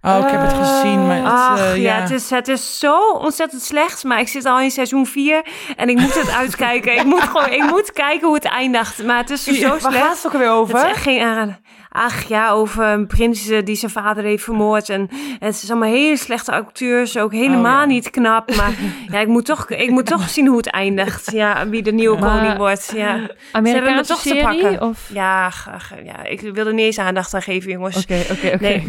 Oh, ik heb het gezien, maar het, Ach eh, ja, ja. het, is, het is zo ontzettend slecht. Maar ik zit al in seizoen 4 en ik moet het uitkijken. ik moet gewoon, ik moet kijken hoe het eindigt. Maar het is zo Waar slecht. gaat het ook weer Het over? is echt geen aanrader. Ach ja, over een prins eh, die zijn vader heeft vermoord. En, en het is allemaal hele slechte acteurs. Ook helemaal Oh, ja. niet knap. Maar ja, ik moet, toch, ik moet toch zien hoe het eindigt. Ja, wie de nieuwe Maar- koning wordt. Ja, Amerikaanse toch te serie? pakken. Of... ja, ja, ik wilde niet eens aandacht aan geven, jongens. Oké, oké, oké. Nee.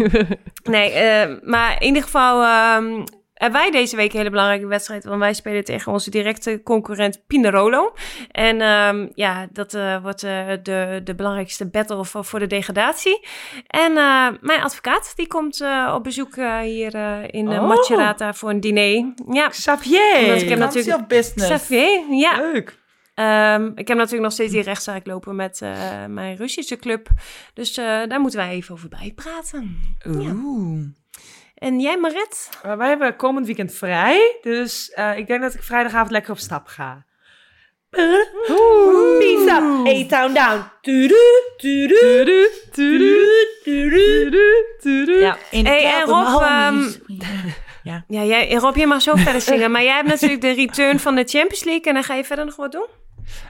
Nee, eh, maar in ieder geval ehm, hebben wij deze week een hele belangrijke wedstrijd. Want wij spelen tegen onze directe concurrent Pinerolo. En ehm, ja, dat eh, wordt eh, de, de belangrijkste battle voor, voor de degradatie. En eh, mijn advocaat, die komt op bezoek hier in Oh. Macerata voor een diner. Ja, Xavier. Omdat ik heb natuurlijk- business. Xavier, ja. Leuk. Ehm, ik heb natuurlijk nog steeds die rechtszaak lopen met mijn Russische club. Dus daar moeten wij even over bijpraten. Ja. En jij, Maret? Uh, wij hebben komend weekend vrij. Dus uh, ik denk dat ik vrijdagavond lekker op stap ga. Pizza, A-Town down. Tudu, tudu, tudu, tudu, tudu. Ja. In de Hey, club en Rob, ehm, homies. Ja, jij, Rob, je mag zo verder zingen. Maar jij hebt natuurlijk de return van de Champions League. En dan ga je verder nog wat doen?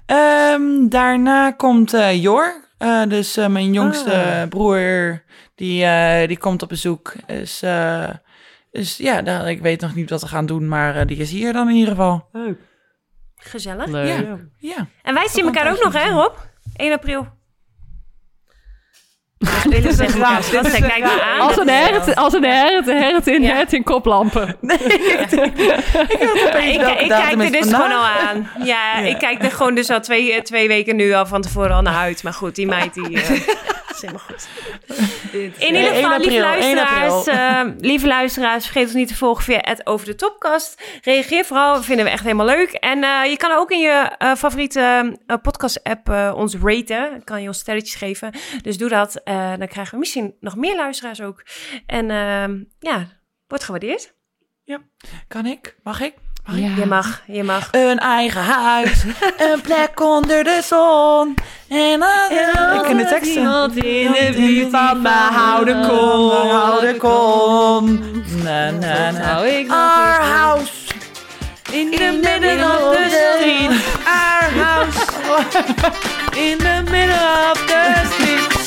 Ehm, daarna komt eh, Jor. Eh, dus eh, mijn jongste Ah. broer, die, eh, die komt op bezoek. Dus eh, Dus ja, daar, ik weet nog niet wat we gaan doen, maar eh, die is hier dan in ieder geval. Leuk. Gezellig. Leuk. Ja. Ja. En wij zien elkaar ook nog, hè, Rob? 1 april. Ja, dit is me raar. aan. Als een hert, als een hert, een hert in Ja. het in koplampen. Nee, ik ik ik, kijk er dus vandaag. gewoon al aan. Ja, ik kijk er gewoon dus al twee, eh, twee weken nu al van tevoren al naar uit. Maar goed, die meid die... eh, is helemaal goed. In ieder 1 geval, lieve april, 1 luisteraars, eh, lieve luisteraars, vergeet ons niet te volgen via het Over de Topkast. Reageer vooral, vinden we echt helemaal leuk. En eh, je kan ook in je eh, favoriete podcast-app eh, ons raten. Kan je ons sterretjes geven. Dus doe dat. eh, dan krijgen we misschien nog meer luisteraars ook. En ehm, ja, wordt gewaardeerd. Kan ik? Mag ik? Je mag, je mag. Een eigen huis, een plek onder de zon. En ik ken de teksten. Iemand in de buurt van me houden kon. houden ik Na, na, na. Our house. In the middle of the street. Our house. In the middle of the street.